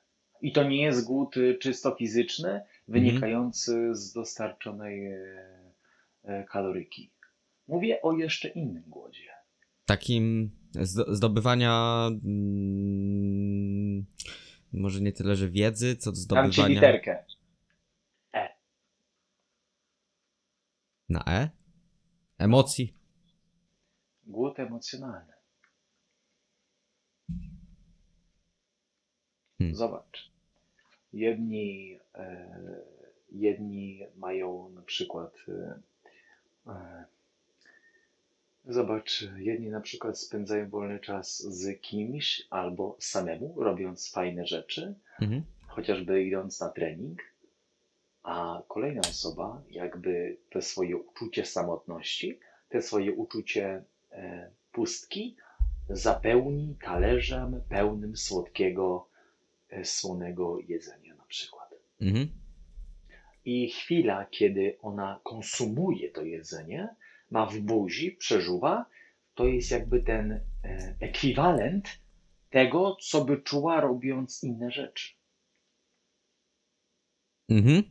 I to nie jest głód y, czysto fizyczny, wynikający z dostarczonej e, e, kaloryki. Mówię o jeszcze innym głodzie. takim zdo- zdobywania. Mm, może nie tyle, że wiedzy, co Dam ci zdobywania. literkę. Na E? Emocji. Głód emocjonalny. Hmm. Zobacz. Jedni, e, jedni mają na przykład. E, e, zobacz, jedni na przykład spędzają wolny czas z kimś albo samemu, robiąc fajne rzeczy, Mhm. chociażby idąc na trening, a kolejna osoba, jakby te swoje uczucie samotności, te swoje uczucie e, pustki, zapełni talerzem pełnym słodkiego, e, słonego jedzenia na przykład. Mhm. I chwila, kiedy ona konsumuje to jedzenie, ma w buzi, przeżuwa, to jest jakby ten e, ekwiwalent tego, co by czuła robiąc inne rzeczy. Mhm.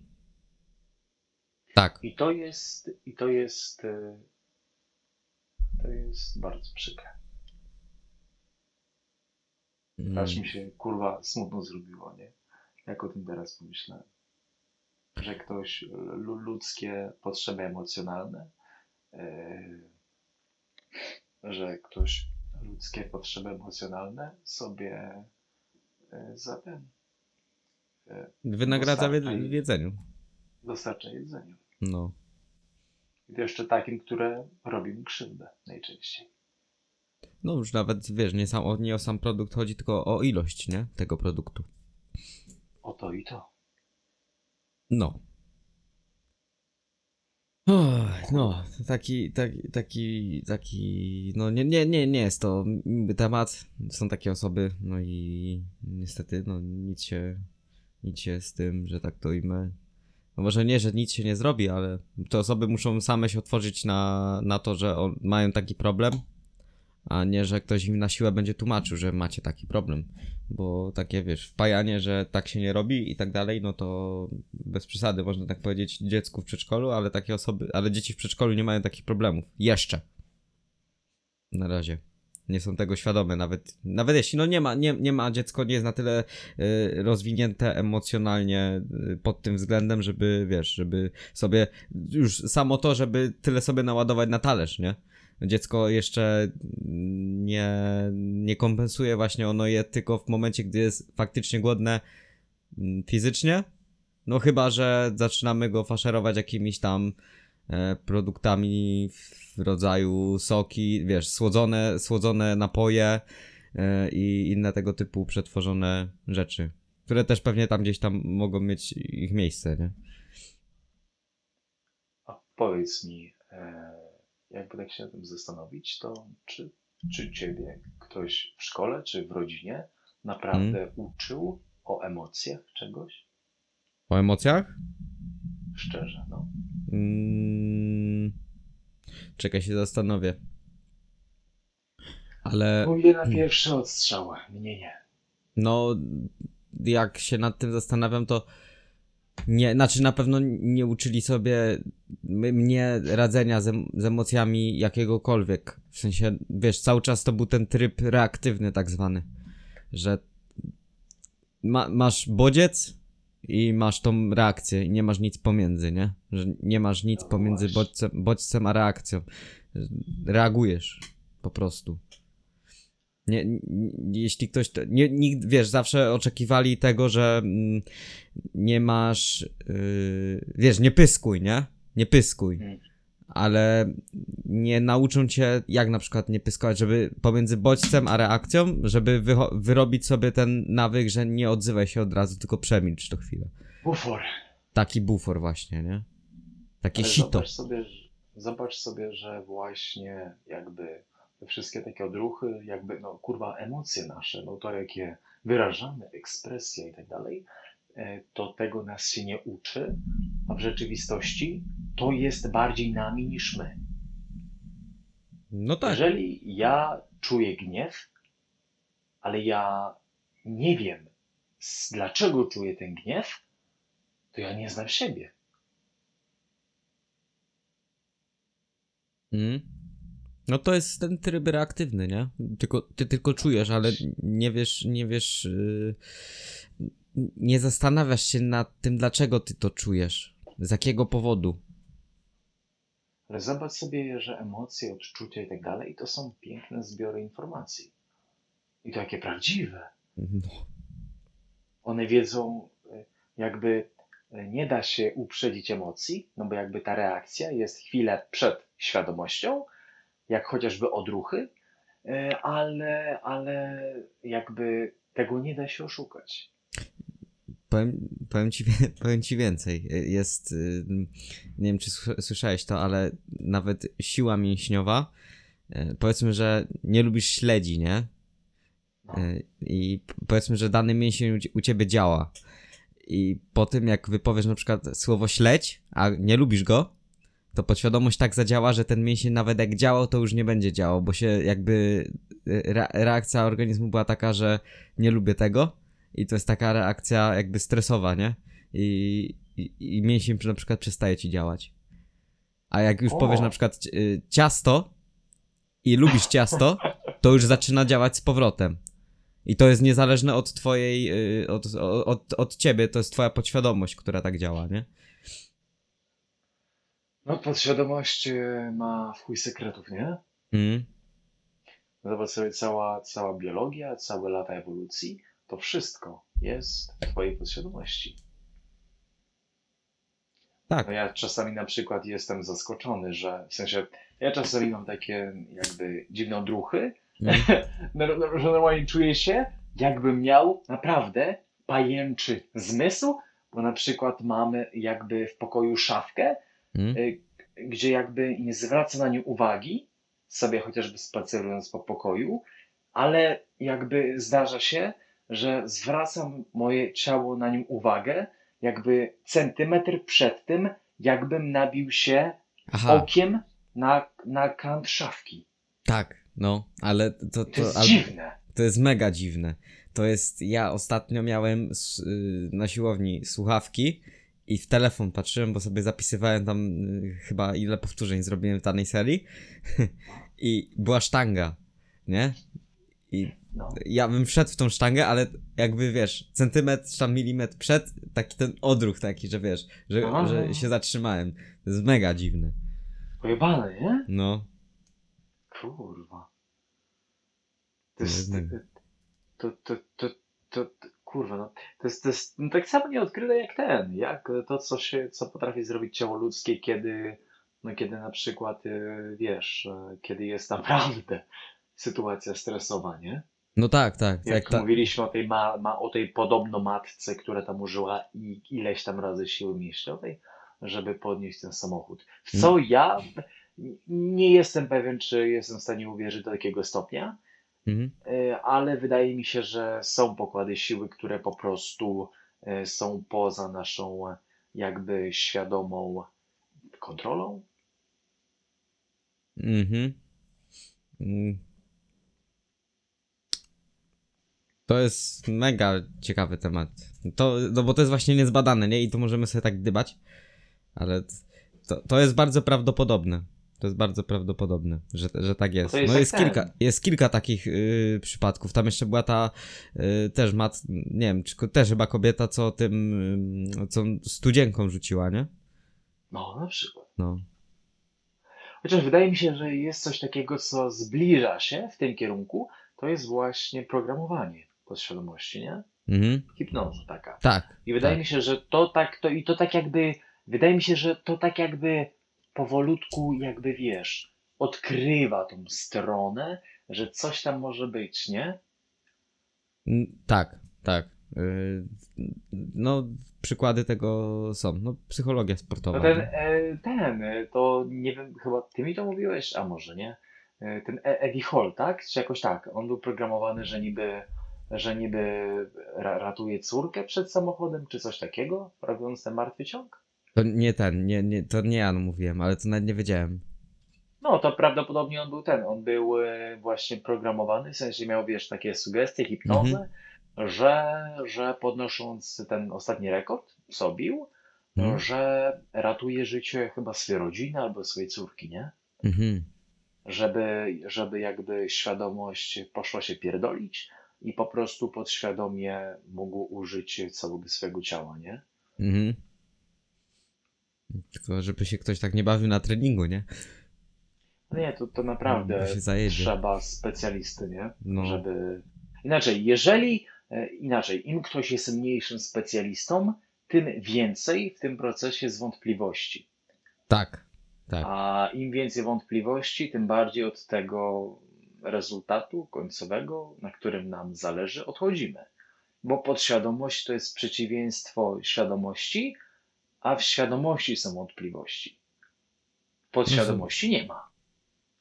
Tak. I to jest, i to jest, e, to jest bardzo przykre. Mm. Aż mi się kurwa smutno zrobiło, nie? Jak o tym teraz pomyślałem. Że ktoś lu- ludzkie potrzeby emocjonalne, e, że ktoś ludzkie potrzeby emocjonalne sobie e, za ten e, Wynagradza w jedzeniu. dostarcza jedzeniu. No. I to jeszcze takim, które robi mi krzywdę najczęściej. No już nawet, wiesz, nie, sam, o, nie o sam produkt chodzi, tylko o ilość, nie? Tego produktu. O to i to. No. No, taki, taki, taki, taki, no nie, nie, nie, nie jest to temat. Są takie osoby, no i niestety, no nic się, nic się z tym, że tak to ujmę. No może nie, że nic się nie zrobi, ale te osoby muszą same się otworzyć na, na to, że on, mają taki problem, a nie, że ktoś im na siłę będzie tłumaczył, że macie taki problem. Bo takie, wiesz, wpajanie, że tak się nie robi i tak dalej, no to bez przesady, można tak powiedzieć dziecku w przedszkolu, ale takie osoby, ale dzieci w przedszkolu nie mają takich problemów. Jeszcze. Na razie. Nie są tego świadome, nawet, nawet jeśli no nie ma, nie, nie ma dziecko, nie jest na tyle y, rozwinięte emocjonalnie y, pod tym względem, żeby, wiesz, żeby sobie, już samo to, żeby tyle sobie naładować na talerz, nie? Dziecko jeszcze nie, nie kompensuje właśnie, ono je tylko w momencie, gdy jest faktycznie głodne mm, fizycznie, no chyba, że zaczynamy go faszerować jakimiś tam e, produktami w rodzaju soki, wiesz, słodzone, słodzone napoje e, i inne tego typu przetworzone rzeczy, które też pewnie tam gdzieś tam mogą mieć ich miejsce, nie? A powiedz mi, e, jakby tak się nad tym zastanowić, to czy, czy ciebie ktoś w szkole czy w rodzinie naprawdę uczył o emocjach czegoś? O emocjach? Szczerze, no. Mm, czekaj, się zastanowię. Ale... Mówię na pierwszy odstrzał. Mnie nie. No, jak się nad tym zastanawiam, to nie, znaczy na pewno nie uczyli sobie mnie radzenia z, em- z emocjami jakiegokolwiek. W sensie, wiesz, cały czas to był ten tryb reaktywny, tak zwany, że ma, masz bodziec i masz tą reakcję i nie masz nic pomiędzy, nie? Że nie masz nic pomiędzy bodźcem, bodźcem a reakcją. Reagujesz po prostu. Nie, n- jeśli ktoś. To, nie, nikt, wiesz, zawsze oczekiwali tego, że mm, nie masz. Yy, wiesz, nie pyskuj, nie? Nie pyskuj. Mm. Ale nie nauczą cię, jak na przykład nie pyskować, żeby pomiędzy bodźcem a reakcją, żeby wyrobić sobie ten nawyk, że nie odzywaj się od razu, tylko przemilcz to chwilę. Bufor. Taki bufor, właśnie, nie? Takie Ale sito. Zobacz sobie, zobacz sobie, że właśnie jakby te wszystkie takie odruchy, jakby, no kurwa, emocje nasze, no to jakie wyrażamy, ekspresja i tak dalej, e, to tego nas się nie uczy, a w rzeczywistości to jest bardziej nami niż my. No tak. Jeżeli ja czuję gniew, ale ja nie wiem, dlaczego czuję ten gniew, to ja nie znam siebie. Mm. No to jest ten tryb reaktywny, nie? Tylko, ty tylko czujesz, ale nie wiesz, nie wiesz, yy, nie zastanawiasz się nad tym, dlaczego ty to czujesz, z jakiego powodu. Ale zobacz sobie, że emocje, odczucia i tak dalej to są piękne zbiory informacji. I to jakie prawdziwe. No, One wiedzą, e, jakby e, nie da się uprzedzić emocji, no bo jakby ta reakcja jest chwilę przed świadomością, jak chociażby odruchy, e, ale, ale jakby tego nie da się oszukać. powiem, powiem, ci, wie- (laughs) powiem ci więcej. Jest, yy, nie wiem czy słys- słyszałeś to, ale nawet siła mięśniowa, yy, powiedzmy, że nie lubisz śledzi, nie? No. Y, I powiedzmy, że dany mięsień u ciebie działa. I po tym, jak wypowiesz na przykład słowo śledź, a nie lubisz go, to podświadomość tak zadziała, że ten mięsień nawet jak działał, to już nie będzie działał, bo się jakby y, re reakcja organizmu była taka, że nie lubię tego. I to jest taka reakcja jakby stresowa, nie? I, i, i mięsień na przykład przestaje ci działać. A jak już O. powiesz na przykład y, ciasto i lubisz ciasto, to już zaczyna działać z powrotem. I to jest niezależne od twojej, y, od, od, od ciebie, to jest twoja podświadomość, która tak działa, nie? No, podświadomość e, ma w chuj sekretów, nie? Mm. Zobacz sobie, cała, cała biologia, całe lata ewolucji, to wszystko jest w twojej podświadomości. Tak. No ja czasami na przykład jestem zaskoczony, że w sensie ja czasami mam takie jakby dziwne odruchy, Mm. no, (laughs) no, że normalnie czuję się jakbym miał naprawdę pajęczy zmysł, bo na przykład mamy jakby w pokoju szafkę, Mm. y, gdzie jakby nie zwraca na nią uwagi, sobie chociażby spacerując po pokoju, ale jakby zdarza się, że zwracam moje ciało na nią uwagę, jakby centymetr przed tym, jakbym nabił się Aha, okiem na, na kant szafki. tak, no, ale to, to, To jest dziwne. to jest mega dziwne. To jest, ja ostatnio miałem y, na siłowni słuchawki i w telefon patrzyłem, bo sobie zapisywałem tam y, chyba ile powtórzeń zrobiłem w danej serii (laughs) i była sztanga, nie? I No. ja bym wszedł w tą sztangę, ale jakby wiesz, centymetr czy tam milimetr przed, taki ten odruch taki, że wiesz, że, Aha. że się zatrzymałem. To jest mega dziwne. Pojebane, nie? No. Kurwa. To To jest. To, to, to, to, to, kurwa, no. To jest, to jest no, tak samo nieodkryte jak ten. Jak to, co się, co potrafi zrobić ciało ludzkie, kiedy, no, kiedy na przykład, e, wiesz, e, kiedy jest naprawdę (laughs) sytuacja stresowa, nie? No tak, tak. Jak Jak ta... mówiliśmy o tej, ma, ma, o tej podobno matce, która tam użyła i ileś tam razy siły mięśniowej, żeby podnieść ten samochód. W co ja nie jestem pewien, czy jestem w stanie uwierzyć do takiego stopnia, Mhm. e, ale wydaje mi się, że są pokłady siły, które po prostu e, są poza naszą e, jakby świadomą kontrolą. Mhm. Mm. To jest mega ciekawy temat. To, no bo to jest właśnie niezbadane, nie? I to możemy sobie tak dybać, ale to, to jest bardzo prawdopodobne. To jest bardzo prawdopodobne, że, że tak jest. jest no jak jest ten. kilka, jest kilka takich y, przypadków. Tam jeszcze była ta y, też mat, nie wiem, czy też chyba kobieta, co tym, y, co studzienką rzuciła, nie? No, na przykład. No. Chociaż wydaje mi się, że jest coś takiego, co zbliża się w tym kierunku, to jest właśnie programowanie podświadomości, nie? Mhm. Hipnoza taka. Tak. I wydaje tak. mi się, że to tak, to i to tak jakby, wydaje mi się, że to tak jakby powolutku, jakby wiesz, odkrywa tą stronę, że coś tam może być, nie? Tak, tak. Yy, No, przykłady tego są. No, psychologia sportowa. No ten, e, ten, e, to nie wiem, chyba ty mi to mówiłeś, a może nie? E, Ten Eddie Hall, tak? Czy jakoś tak? On był programowany, że niby, że niby ra ratuje córkę przed samochodem, czy coś takiego, robiąc ten martwy ciąg? To nie ten, nie, nie, to nie ja mówiłem, ale to nawet nie wiedziałem. No, to prawdopodobnie on był ten. On był e, właśnie programowany, w sensie miał, wiesz, takie sugestie, hipnozę, że, że podnosząc ten ostatni rekord, co bił, Mhm. że ratuje życie chyba swojej rodziny albo swojej córki, nie? Mhm. Żeby, żeby jakby świadomość poszła się pierdolić i po prostu podświadomie mógł użyć całego swojego ciała, nie? Mhm. Tylko żeby się ktoś tak nie bawił na treningu, nie? No nie, to, to naprawdę zajedzie. trzeba specjalisty, nie? No. Żeby. Inaczej, jeżeli e, inaczej, im ktoś jest mniejszym specjalistą, tym więcej w tym procesie jest wątpliwości. Tak, tak. A im więcej wątpliwości, tym bardziej od tego rezultatu końcowego, na którym nam zależy, odchodzimy. Bo podświadomość to jest przeciwieństwo świadomości, a w świadomości są wątpliwości. Podświadomości nie ma.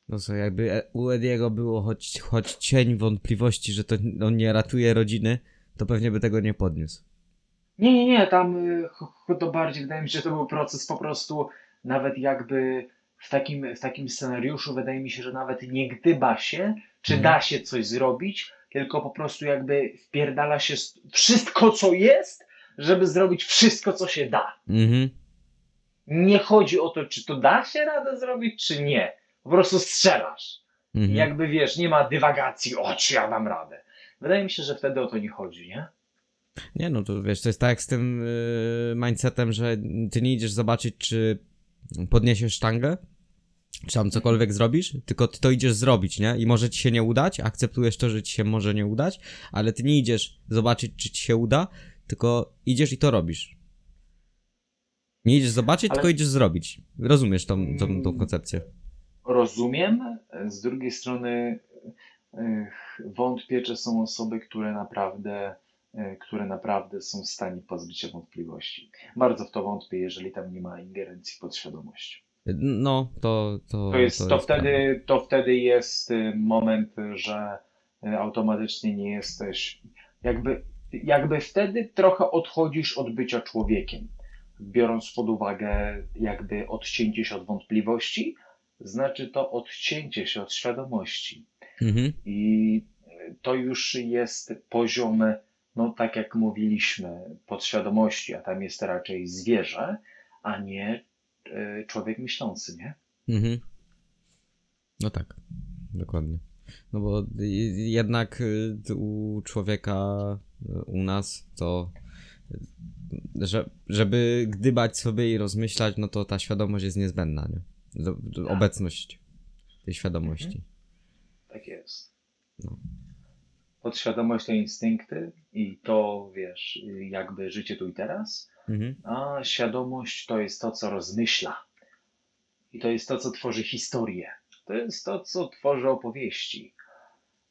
No co, jakby u Ediego było choć, choć cień wątpliwości, że to on nie ratuje rodziny, to pewnie by tego nie podniósł. Nie, nie, nie, tam y, to bardziej wydaje mi się, że to był proces po prostu nawet jakby w takim, w takim scenariuszu wydaje mi się, że nawet nie gdyba się, czy Mhm. da się coś zrobić, tylko po prostu jakby wpierdala się wszystko, co jest, żeby zrobić wszystko, co się da. Mhm. Nie chodzi o to, czy to da się radę zrobić, czy nie. Po prostu strzelasz. mhm. Jakby wiesz, nie ma dywagacji, o, czy ja dam radę. Wydaje mi się, że wtedy o to nie chodzi, nie? Nie no, to wiesz, to jest tak jak z tym yy, mindsetem, że ty nie idziesz zobaczyć, czy podniesiesz sztangę, czy tam cokolwiek zrobisz, tylko ty to idziesz zrobić, nie? I może ci się nie udać, akceptujesz to, że ci się może nie udać, ale ty nie idziesz zobaczyć, czy ci się uda, tylko idziesz i to robisz. Nie idziesz zobaczyć, Ale- tylko idziesz zrobić. Rozumiesz tą, tą, tą koncepcję. rozumiem. Z drugiej strony wątpię, czy są osoby, które naprawdę, które naprawdę są w stanie pozbyć się wątpliwości. Bardzo w to wątpię, jeżeli tam nie ma ingerencji podświadomości. No, to... To, To, jest, to, prawda. wtedy, to wtedy jest y, moment, że y, automatycznie nie jesteś. Jakby, jakby wtedy trochę odchodzisz od bycia człowiekiem. Biorąc pod uwagę, jakby odcięcie się od wątpliwości, znaczy to odcięcie się od świadomości. Mhm. I to już jest poziom, no tak jak mówiliśmy, podświadomości, a tam jest raczej zwierzę, a nie y, człowiek myślący, nie? Mhm. No tak, dokładnie. No bo jednak y, u człowieka, u nas, to że, żeby gdybać sobie i rozmyślać, no to ta świadomość jest niezbędna, nie? Do, do, Tak. obecność tej świadomości. Tak jest. No. Podświadomość to instynkty i to, wiesz, jakby życie tu i teraz, Mhm. a świadomość to jest to, co rozmyśla. I to jest to, co tworzy historię. To jest to, co tworzy opowieści.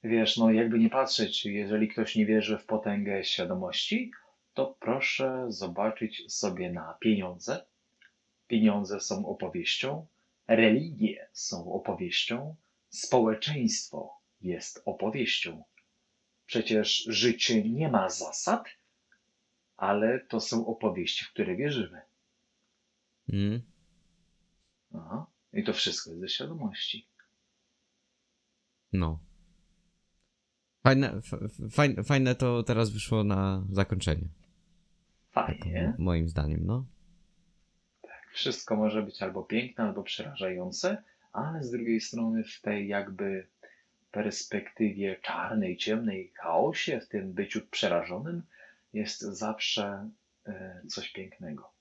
Wiesz, no jakby nie patrzeć, jeżeli ktoś nie wierzy w potęgę świadomości, to proszę zobaczyć sobie na pieniądze. Pieniądze są opowieścią, religie są opowieścią, społeczeństwo jest opowieścią. Przecież życie nie ma zasad, ale to są opowieści, w które wierzymy. Mhm. Aha. I to wszystko jest ze świadomości. No. Fajne, fajne, fajne to teraz wyszło na zakończenie. Tak, Fajnie. moim zdaniem, no. Wszystko może być albo piękne, albo przerażające, ale z drugiej strony w tej jakby perspektywie czarnej, ciemnej, chaosie, w tym byciu przerażonym, jest zawsze e, coś pięknego.